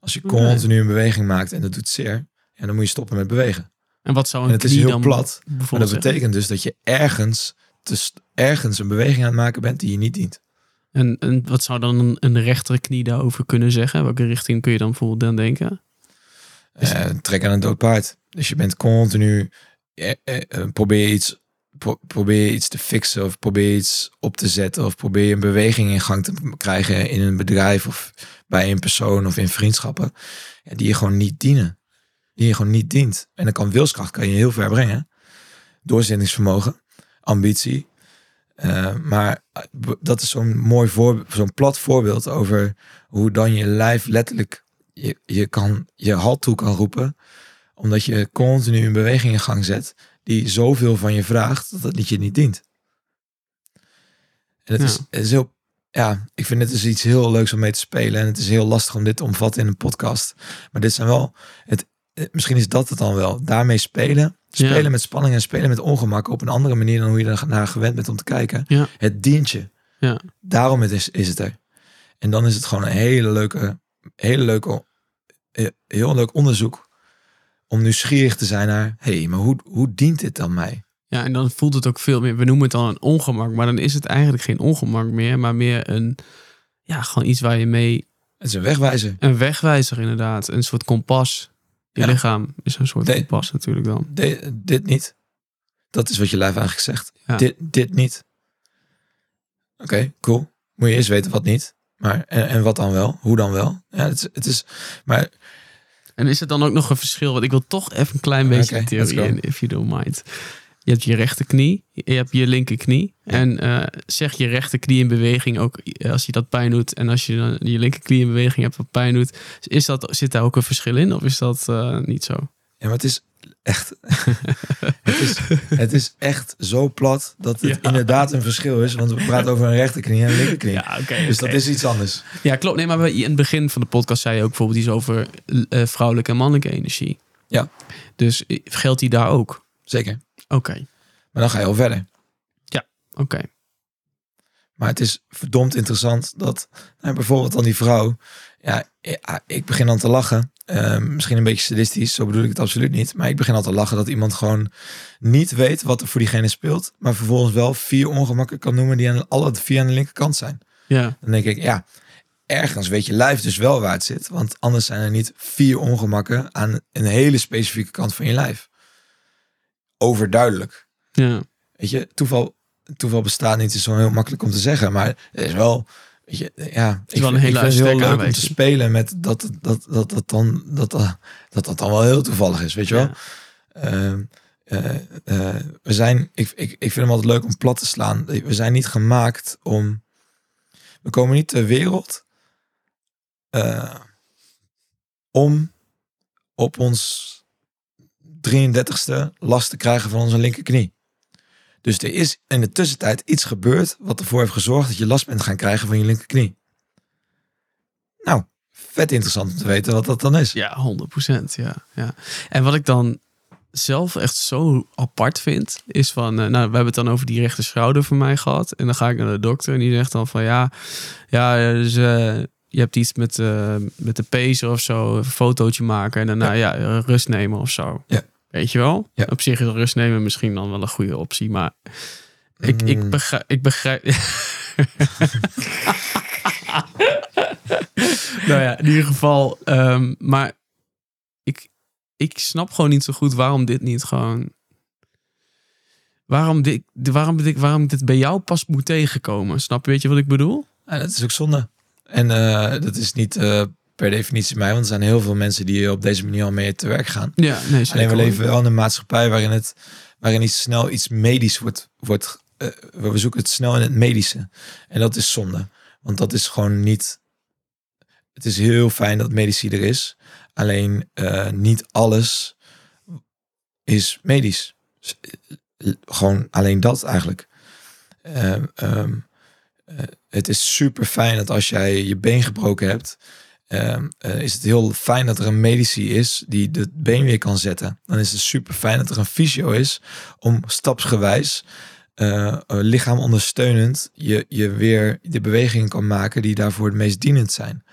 Als je continu een beweging maakt en dat doet zeer, ja, dan moet je stoppen met bewegen. en wat zou een En het is heel plat. Maar bijvoorbeeld dat betekent dus dat je ergens, st- ergens een beweging aan het maken bent die je niet dient. En, en wat zou dan een, een rechtere knie daarover kunnen zeggen? Welke richting kun je dan bijvoorbeeld dan denken? Eh, trek aan een dood paard. Dus je bent continu, eh, eh, eh, probeer, iets, pro- probeer iets te fixen of probeer iets op te zetten of probeer een beweging in gang te krijgen in een bedrijf of bij een persoon of in vriendschappen die je gewoon niet dienen. Die je gewoon niet dient. En dan kan wilskracht kan je heel ver brengen. Doorzettingsvermogen, ambitie. Eh, maar eh, dat is zo'n mooi voorbeeld, zo'n plat voorbeeld over hoe dan je lijf letterlijk je, je, kan, je halt toe kan roepen. Omdat je continu een beweging in gang zet die zoveel van je vraagt dat het niet je niet dient. En het, Ja. is, het is heel, ja, ik vind het dus iets heel leuks om mee te spelen. En het is heel lastig om dit te omvatten in een podcast. Maar dit zijn wel, het, eh, misschien is dat het dan wel. Daarmee spelen. Spelen Ja. met spanning en spelen met ongemak op een andere manier dan hoe je er naar gewend bent om te kijken. Ja. Het dient je. Ja. Daarom het is, is het er. En dan is het gewoon een hele leuke, hele leuke, eh, heel leuk onderzoek om nieuwsgierig te zijn naar, hé, hey, maar hoe, hoe dient dit dan mij? Ja, en dan voelt het ook veel meer. We noemen het dan een ongemak, maar dan is het eigenlijk geen ongemak meer, maar meer een, ja, gewoon iets waar je mee, Het is een wegwijzer. een wegwijzer inderdaad, een soort kompas. Je Ja. lichaam is een soort kompas natuurlijk dan. De- dit niet. Dat is wat je lijf eigenlijk zegt. Ja. Dit, dit niet. Oké, cool. Moet je eerst weten wat niet. Maar, en, en wat dan wel? Hoe dan wel? Ja, het, is, het is, maar En is het dan ook nog een verschil? Want ik wil toch even een klein beetje de let's theorie in, if you don't mind. Je hebt je rechterknie, je hebt je linkerknie. En eh, zeg je rechterknie in beweging ook eh, als je dat pijn doet. En als je dan je linkerknie in beweging hebt wat pijn doet. Is dat, zit daar ook een verschil in? Of is dat eh, niet zo? Ja, maar het is echt. het, is, het is echt zo plat dat het Ja. inderdaad een verschil is. Want we praten over een rechterknie en een linkerknie. oké. dus dat is iets anders. Ja, klopt. Nee, maar we- in het begin van de podcast zei je ook bijvoorbeeld iets over vrouwelijke en mannelijke energie. Ja. Dus geldt die daar ook? Zeker. Oké, Maar dan ga je al verder. oké. Maar het is verdomd interessant dat nou, bijvoorbeeld dan die vrouw. Ja, ja, ik begin dan te lachen. Ehm, misschien een beetje sadistisch, zo bedoel ik het absoluut niet. Maar ik begin al te lachen dat iemand gewoon niet weet wat er voor diegene speelt. Maar vervolgens wel vier ongemakken kan noemen die aan alle vier aan de linkerkant zijn. Ja, Dan denk ik, ja, ergens weet je lijf dus wel waar het zit. Want anders zijn er niet vier ongemakken aan een hele specifieke kant van je lijf. Overduidelijk. ja. Weet je, toeval, toeval bestaat niet, is zo heel makkelijk om te zeggen. Maar er is wel Weet je, ja, is wel een ik hele het heel leuk om te spelen met dat dat, dat, dat, dan, dat, dat, dat dan wel heel toevallig is, weet je wel? Ja. Ehm, eh, eh, we zijn, ik, ik, ik vind hem altijd leuk om plat te slaan. We zijn niet gemaakt om. We komen niet ter wereld eh, om op ons 33ste last te krijgen van onze linkerknie. Dus er is in de tussentijd iets gebeurd wat ervoor heeft gezorgd dat je last bent gaan krijgen van je linkerknie. Nou, vet interessant om te weten wat dat dan is. Ja, 100%. Ja, ja. En wat ik dan zelf echt zo apart vind, is van, eh, nou, we hebben het dan over die rechter schouder van mij gehad. En dan ga ik naar de dokter en die zegt dan van, ja, ja, dus eh, je hebt iets met, eh, met de pezen of zo, een fotootje maken en daarna ja. rust nemen of zo. Ja. Weet je wel? Ja. Op zich is rust nemen misschien dan wel een goede optie, maar ik, ik Mm. begrijp. Ik begrijp nou ja, in ieder geval. ehm, maar ik, ik snap gewoon niet zo goed waarom dit niet gewoon. Waarom dit, waarom, dit, waarom dit bij jou pas moet tegenkomen. Snap je, weet je wat ik bedoel? Ja, dat is ook zonde. En eh, dat is niet eh, per definitie mij, want er zijn heel veel mensen die op deze manier al mee te werk gaan. Ja, nee, zeker. Alleen we leven wel in een maatschappij waarin het waarin iets snel iets medisch wordt. wordt eh, we zoeken het snel in het medische. En dat is zonde. Want dat is gewoon niet. Het is heel fijn dat medici er is. Alleen eh, niet alles is medisch. Eh, Gewoon alleen dat eigenlijk. Ehm, ehm, eh, het is super fijn dat als jij je been gebroken hebt, ehm, eh, is het heel fijn dat er een medici is die het been weer kan zetten. Dan is het super fijn dat er een fysio is om stapsgewijs, eh, lichaam ondersteunend, je, je weer de bewegingen kan maken die daarvoor het meest dienend zijn.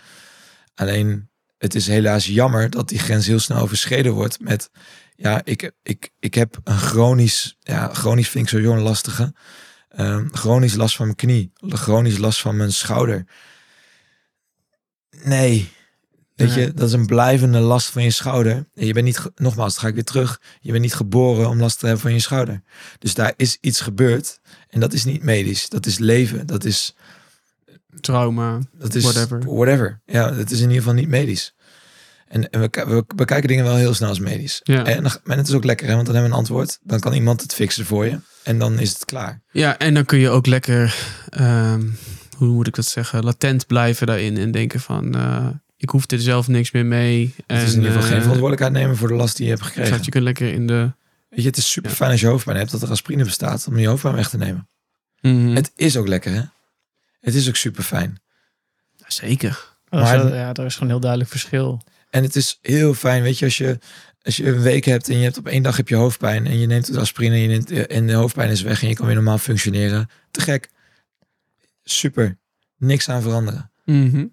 Alleen het is helaas jammer dat die grens heel snel overschreden wordt met, ja, ik, ik, ik heb een chronisch, ja, chronisch vind ik een lastige, Ehm, chronisch last van mijn knie, chronisch last van mijn schouder. Nee, weet je, dat is een blijvende last van je schouder. En je bent niet, nogmaals, ga ik weer terug. Je bent niet geboren om last te hebben van je schouder. Dus daar is iets gebeurd en dat is niet medisch. Dat is leven. Dat is, Trauma. dat is Whatever. whatever. Ja, het is in ieder geval niet medisch. En, en we, ki- we bekijken dingen wel heel snel als medisch. Ja. En, en het is ook lekker, hè, want dan hebben we een antwoord. Dan kan iemand het fixen voor je. En dan is het klaar. Ja, en dan kun je ook lekker, ehm, hoe moet ik dat zeggen, latent blijven daarin. En denken van, eh, ik hoef er zelf niks meer mee. Het is En, in ieder geval geen eh, verantwoordelijkheid nemen voor de last die je hebt gekregen. Je kunt lekker in de... Weet je, het is super fijn als je hoofdpijn hebt dat er aspirine bestaat om je hoofdpijn weg te nemen. Mhm. Het is ook lekker, hè? Het is ook super fijn. Zeker. Is Maar- wel- ja, er is gewoon een heel duidelijk verschil. En het is heel fijn, weet je, als je, als je een week hebt en je hebt op één dag heb je hoofdpijn en je neemt de aspirine en, je neemt, en de hoofdpijn is weg en je kan weer normaal functioneren. Te gek. Super. Niks aan veranderen. Mhm.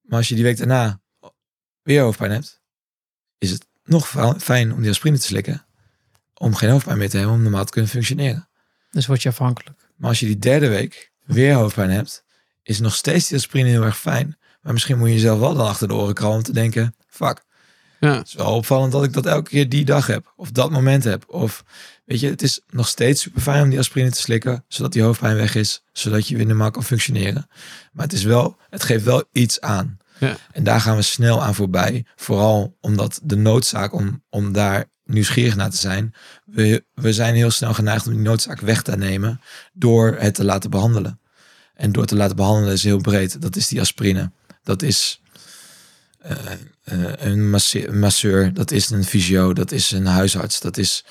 Maar als je die week daarna weer hoofdpijn hebt, is het nog fijn om die aspirine te slikken. Om geen hoofdpijn meer te hebben, om normaal te kunnen functioneren. Dus word je afhankelijk. Maar als je die derde week weer hoofdpijn hebt, is nog steeds die aspirine heel erg fijn. Maar misschien moet je jezelf wel dan achter de oren krabben om te denken, fuck, Ja. het is wel opvallend dat ik dat elke keer die dag heb. Of dat moment heb. Of weet je, het is nog steeds super fijn om die aspirine te slikken, zodat die hoofdpijn weg is, zodat je weer normaal kan functioneren. Maar het is wel, het geeft wel iets aan. Ja. En daar gaan we snel aan voorbij. Vooral omdat de noodzaak om, om daar nieuwsgierig naar te zijn. We, we zijn heel snel geneigd om die noodzaak weg te nemen door het te laten behandelen. En door te laten behandelen is heel breed. Dat is die aspirine. Dat is eh, eh, een masse- een masseur. Dat is een fysio. Dat is een huisarts. Dat is,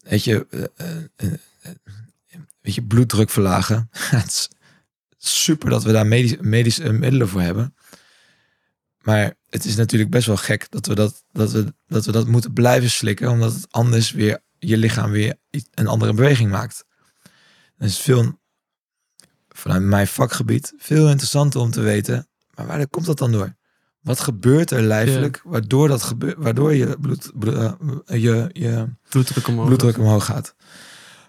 weet je, eh, eh, eh, weet je bloeddruk verlagen. het is super dat we daar medisch, medische middelen voor hebben. Maar het is natuurlijk best wel gek dat we dat, dat, we, dat we dat moeten blijven slikken, omdat het anders weer je lichaam weer een andere beweging maakt. Is veel, vanuit mijn vakgebied, veel interessanter om te weten, maar waar komt dat dan door? Wat gebeurt er lijfelijk waardoor, dat gebeurt, waardoor je, bloed, bloed- eh, je, je Bloeddruk omhoog. bloeddruk omhoog gaat?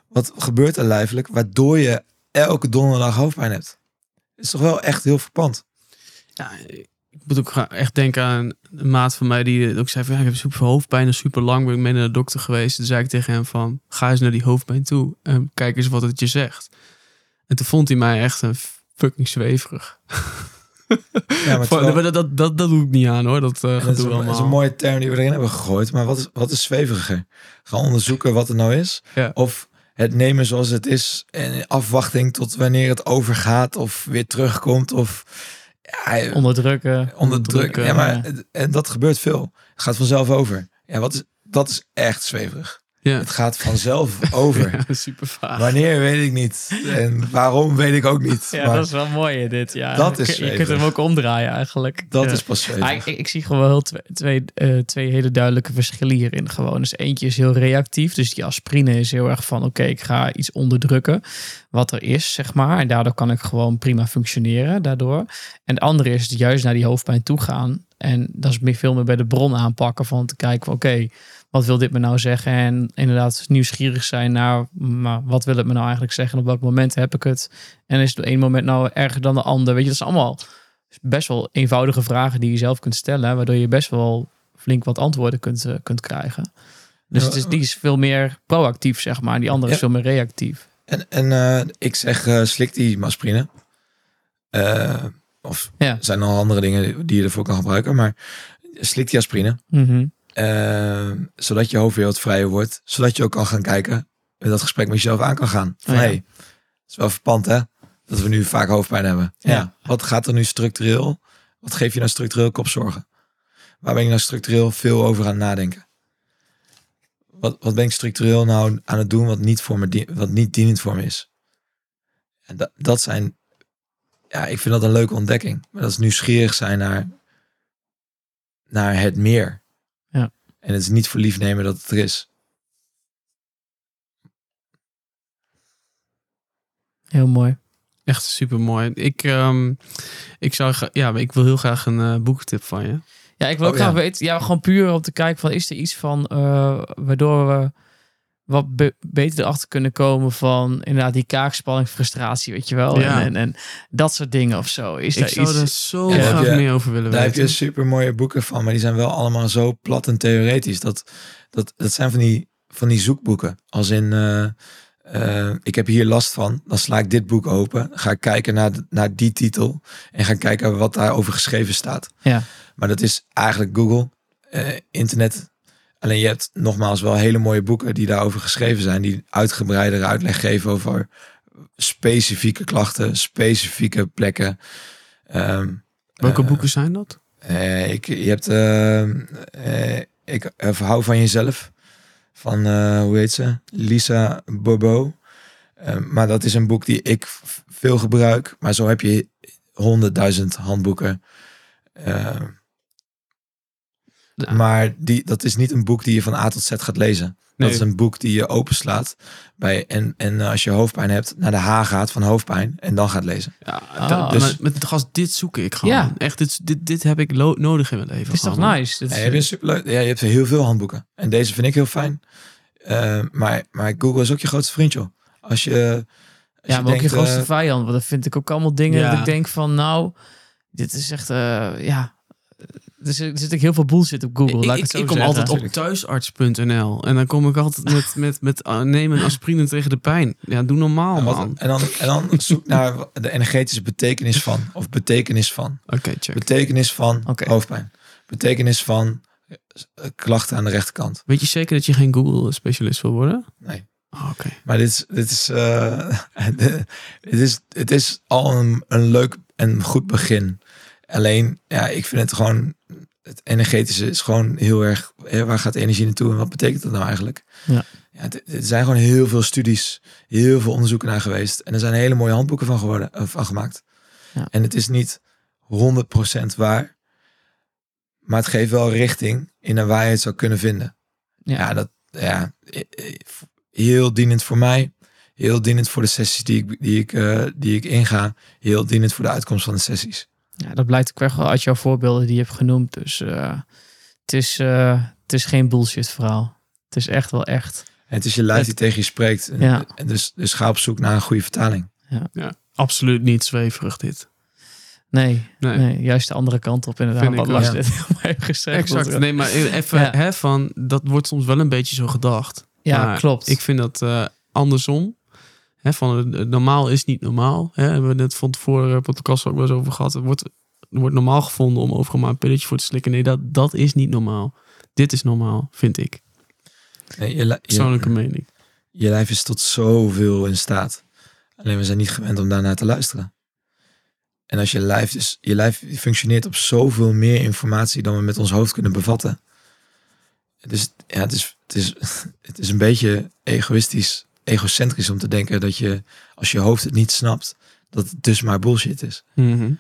Wat gebeurt er lijfelijk waardoor je elke donderdag hoofdpijn hebt? Is toch wel echt heel verpand. Ja, ik moet ook echt denken aan een maat van mij die ook zei van ja, ik heb super veel hoofdpijn en super lang ben ik mee naar de dokter geweest. Toen zei ik tegen hem van ga eens naar die hoofdpijn toe en kijk eens wat het je zegt. En toen vond hij mij echt een fucking zweverig. Ja, maar terwijl- dat, dat, dat, dat doe ik niet aan hoor. Dat, eh dat is, een, dat is een mooie term die we erin hebben gegooid. Maar wat is, wat is zweveriger? Gaan onderzoeken wat het nou is? Ja. Of het nemen zoals het is en in afwachting tot wanneer het overgaat of weer terugkomt of ja, Onderdrukken. onderdrukken. Ja, maar en dat gebeurt veel. Het gaat vanzelf over. Ja, wat is, dat is echt zweverig. Ja. Het gaat vanzelf over. Ja, super vaag. Wanneer weet ik niet. En waarom weet ik ook niet. Ja, maar dat is wel mooi dit. Ja. Dat is je, kunt hem ook omdraaien eigenlijk. dat Ja. is pas Ah, ik, ik zie gewoon wel twee, twee, eh, twee hele duidelijke verschillen hierin. Gewoon. Dus eentje is heel reactief. Dus die aspirine is heel erg van: oké, ik ga iets onderdrukken. Wat er is, zeg maar. En daardoor kan ik gewoon prima functioneren. Daardoor. En de andere is juist naar die hoofdpijn toe gaan. En dat is meer, veel meer bij de bron aanpakken. Van te kijken: oké, wat wil dit me nou zeggen? En inderdaad nieuwsgierig zijn naar: maar wat wil het me nou eigenlijk zeggen? En op welk moment heb ik het? En is het één moment nou erger dan de ander? Weet je, dat is allemaal best wel eenvoudige vragen die je zelf kunt stellen, waardoor je best wel flink wat antwoorden kunt, eh, kunt krijgen. Dus het is, die is veel meer proactief, zeg maar. Die andere is veel meer reactief. En, en eh, ik zeg, eh, slik die masprine. Of Ja. er zijn nog andere dingen die je ervoor kan gebruiken. Maar slik die aspirine. Mhm. Eh, zodat je hoofd weer wat vrijer wordt. Zodat je ook kan gaan kijken. En dat gesprek met jezelf aan kan gaan. Van, Oh ja. hey, het is wel verpand hè. Dat we nu vaak hoofdpijn hebben. Ja. Ja. Wat gaat er nu structureel? Wat geef je nou structureel kopzorgen? Waar ben ik nou structureel veel over aan nadenken? Wat, wat ben ik structureel nou aan het doen wat niet, voor me, wat niet dienend voor me is? En dat, dat zijn, ja, ik vind dat een leuke ontdekking. Maar dat is nieuwsgierig zijn naar, naar het meer. En het is niet voor lief nemen dat het er is. Heel mooi. Echt super mooi. Ik, ehm, ik, zou, ja, ik wil heel graag een eh boekentip van je. Ja, ik wil ook Oh, graag ja. weten, ja, gewoon puur om te kijken van, is er iets van, eh, waardoor we wat be- beter erachter kunnen komen van inderdaad die kaakspanning, frustratie, weet je wel. Ja. En, en, en dat soort dingen of zo. Is Ik daar zou iets... er zo Ja, graag heb je- meer over willen Daar heb weten. je super mooie boeken van, maar die zijn wel allemaal zo plat en theoretisch. Dat, dat, dat zijn van die, van die zoekboeken. Als in, eh, eh, ik heb hier last van, dan sla ik dit boek open. Ga ik kijken naar, naar die titel en ga kijken wat daarover geschreven staat. Ja. Maar dat is eigenlijk Google, eh, internet. Alleen je hebt nogmaals wel hele mooie boeken die daarover geschreven zijn. Die uitgebreidere uitleg geven over specifieke klachten, specifieke plekken. Ehm, Welke eh, boeken zijn dat? eh, ik, je hebt, eh, ik hou van jezelf. Van, hoe heet ze? Lisa Bobo. Eh, maar dat is een boek die ik veel gebruik. Maar zo heb je honderdduizend handboeken. Eh, Ja. Maar die, dat is niet een boek die je van A tot Z gaat lezen. Nee. Dat is een boek die je openslaat. Bij, en, en als je hoofdpijn hebt, naar de H gaat van hoofdpijn. En dan gaat lezen. Ja, Ah. Dus- maar met gast, dit zoek ik gewoon. Ja. Echt, dit, dit, dit heb ik nodig in mijn leven. Het is toch nice? Ja, is- je, hebt superleuk. Ja, je hebt heel veel handboeken. En deze vind ik heel fijn. Eh, maar, maar Google is ook je grootste vriend, joh. Als je. Als Ja, maar ook je denkt, grootste eh, vijand. Want dat vind ik ook allemaal dingen Ja. dat ik denk van, nou, dit is echt, eh, ja. Er zit, er zit ook heel veel bullshit op Google. Ik, laat ik, ik, het zo ik kom zeggen. altijd op thuisarts.nl en dan kom ik altijd met, met, met uh, neem een aspirine tegen de pijn. Ja, doe normaal, en, wat- man. en, dan, en dan zoek naar de energetische betekenis van. Of betekenis van. Oké, check. Betekenis van hoofdpijn. Betekenis van eh, klachten aan de rechterkant. Weet je zeker dat je geen Google-specialist wil worden? Nee. Oh, Oké. Maar dit is, dit is, eh, het is, het is al een, een leuk en goed begin. Alleen, ja, ik vind het gewoon, het energetische is gewoon heel erg, waar gaat energie naartoe en wat betekent dat nou eigenlijk? Ja. Ja, het- er zijn gewoon heel veel studies, heel veel onderzoeken naar geweest. En er zijn hele mooie handboeken van, geworden, eh, van gemaakt. Ja. En het is niet 100% waar, maar het geeft wel richting in naar waar je het zou kunnen vinden. Ja. Ja, dat, ja, heel dienend voor mij. Heel dienend voor de sessies die ik, die ik, eh, die ik inga. Heel dienend voor de uitkomst van de sessies. Ja, dat blijkt ook wel uit jouw voorbeelden die je hebt genoemd. Dus eh, het, is, eh, het is geen bullshit verhaal. Het is echt wel echt. En het is je lijf die tegen je spreekt. En, Ja. en dus, dus ga op zoek naar een goede vertaling. Absoluut niet zweverig dit. Nee, Nee. nee. juist de andere kant op inderdaad. Vind Wat. Lars Ja. gezegd. Exact. Dat- Nee, maar even Ja. hè, van, dat wordt soms wel een beetje zo gedacht. Ja, Maar klopt. Ik vind dat eh, andersom. Hè, van het normaal is niet normaal. Hè, hebben we het van tevoren de podcast ook wel eens over gehad. Het wordt, er wordt normaal gevonden om overal maar een pilletje voor te slikken. Nee, dat, dat is niet normaal. Dit is normaal, vind ik. Nee, je, li- je, Persoonlijke mening. je lijf is tot zoveel in staat. Alleen we zijn niet gewend om daarnaar te luisteren. En als je lijf, dus, je lijf functioneert op zoveel meer informatie dan we met ons hoofd kunnen bevatten. Dus ja, het is, het is, het is een beetje egoïstisch, egocentrisch om te denken dat je, als je hoofd het niet snapt, dat het dus maar bullshit is. Mhm.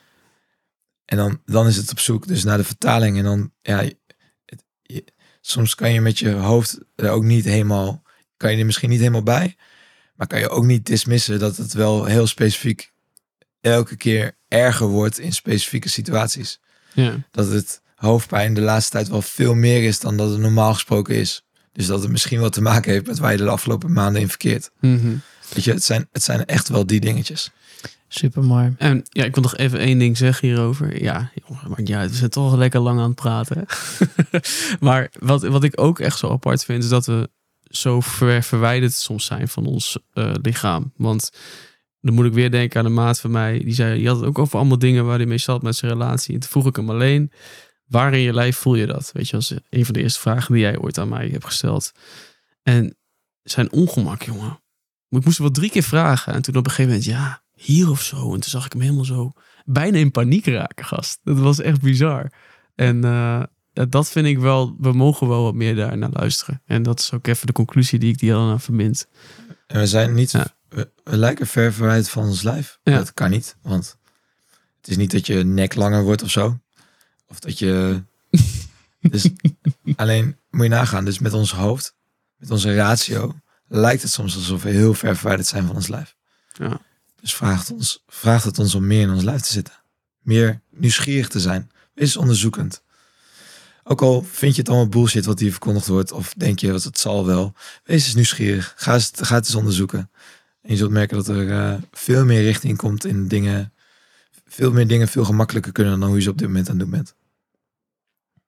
En dan, dan is het op zoek dus naar de vertaling. En dan, ja, het, je- soms kan je met je hoofd er ook niet helemaal, kan je er misschien niet helemaal bij. Maar kan je ook niet dismissen dat het wel heel specifiek elke keer erger wordt in specifieke situaties. Ja. Dat het hoofdpijn de laatste tijd wel veel meer is dan dat het normaal gesproken is. Dus dat het misschien wel te maken heeft met waar je de afgelopen maanden in verkeert. Mhm. Weet je, het zijn, het zijn echt wel die dingetjes. Super mooi. En ja, ik wil nog even één ding zeggen hierover. Ja, jongen, maar ja, we zijn toch lekker lang aan het praten. maar wat, wat ik ook echt zo apart vind, is dat we zo ver verwijderd soms zijn van ons eh, lichaam. Want dan moet ik weer denken aan een maat van mij. Die zei, je had het ook over allemaal dingen waar hij mee zat met zijn relatie. En toen vroeg ik hem alleen, waar in je lijf voel je dat? Weet je, als een van de eerste vragen die jij ooit aan mij hebt gesteld. En zijn ongemak, jongen. Ik moest hem wel drie keer vragen. En toen op een gegeven moment, ja, hier of zo. En toen zag ik hem helemaal zo bijna in paniek raken, gast. Dat was echt bizar. En eh, dat vind ik wel, we mogen wel wat meer daar naar luisteren. En dat is ook even de conclusie die ik die dan aan verbind. En we zijn niet, Ja. we, we lijken ver verwijderd van ons lijf. Ja. Dat kan niet, want het is niet dat je nek langer wordt of zo. Of dat je... dus alleen moet je nagaan, dus met ons hoofd, met onze ratio, lijkt het soms alsof we heel ver verwijderd zijn van ons lijf. Ja. Dus vraagt, ons, vraagt het ons om meer in ons lijf te zitten. Meer nieuwsgierig te zijn. Wees onderzoekend. Ook al vind je het allemaal bullshit wat hier verkondigd wordt, of denk je dat het zal wel, wees eens nieuwsgierig. Ga, eens, ga het eens onderzoeken. En je zult merken dat er eh, veel meer richting komt in dingen, veel meer dingen veel gemakkelijker kunnen dan hoe je ze op dit moment aan het doen bent.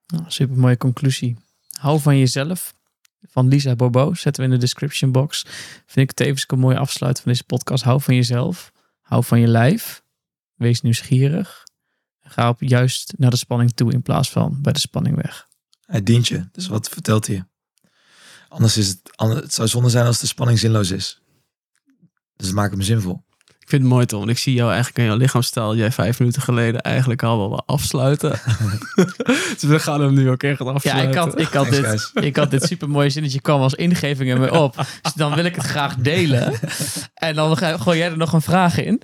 Nou, super mooie conclusie. Hou van jezelf. Van Lisa Bobo. Zetten we in de description box. Vind ik tevens een mooie afsluit van deze podcast. Hou van jezelf. Hou van je lijf. Wees nieuwsgierig. Ga op juist naar de spanning toe in plaats van bij de spanning weg. Hij dient je, dus wat vertelt hij je? Anders is het, het zou zonde zijn als de spanning zinloos is. Dus het maakt hem zinvol. Ik vind het mooi, Tom. Want ik zie jou eigenlijk aan jouw lichaamstaal. Jij vijf minuten geleden eigenlijk al wel wat afsluiten. dus we gaan hem nu ook echt Ja, afsluiten. ik had, ik had, dit, ik had dit super mooie zinnetje kwam als ingeving in me op. Dus dan wil ik het graag delen. En dan gooi jij er nog een vraag in.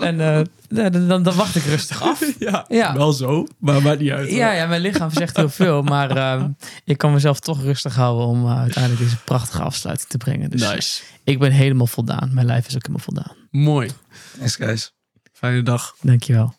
En eh, dan, dan, dan wacht ik rustig af. Ja, Ja. wel zo. Maar maakt niet uit. Ja, ja, mijn lichaam zegt heel veel. Maar ehm, ik kan mezelf toch rustig houden om eh, uiteindelijk deze prachtige afsluiting te brengen. Dus Nice. ik ben helemaal voldaan. Mijn lijf is ook helemaal voldaan. Mooi. Thanks guys. Fijne dag. Dankjewel.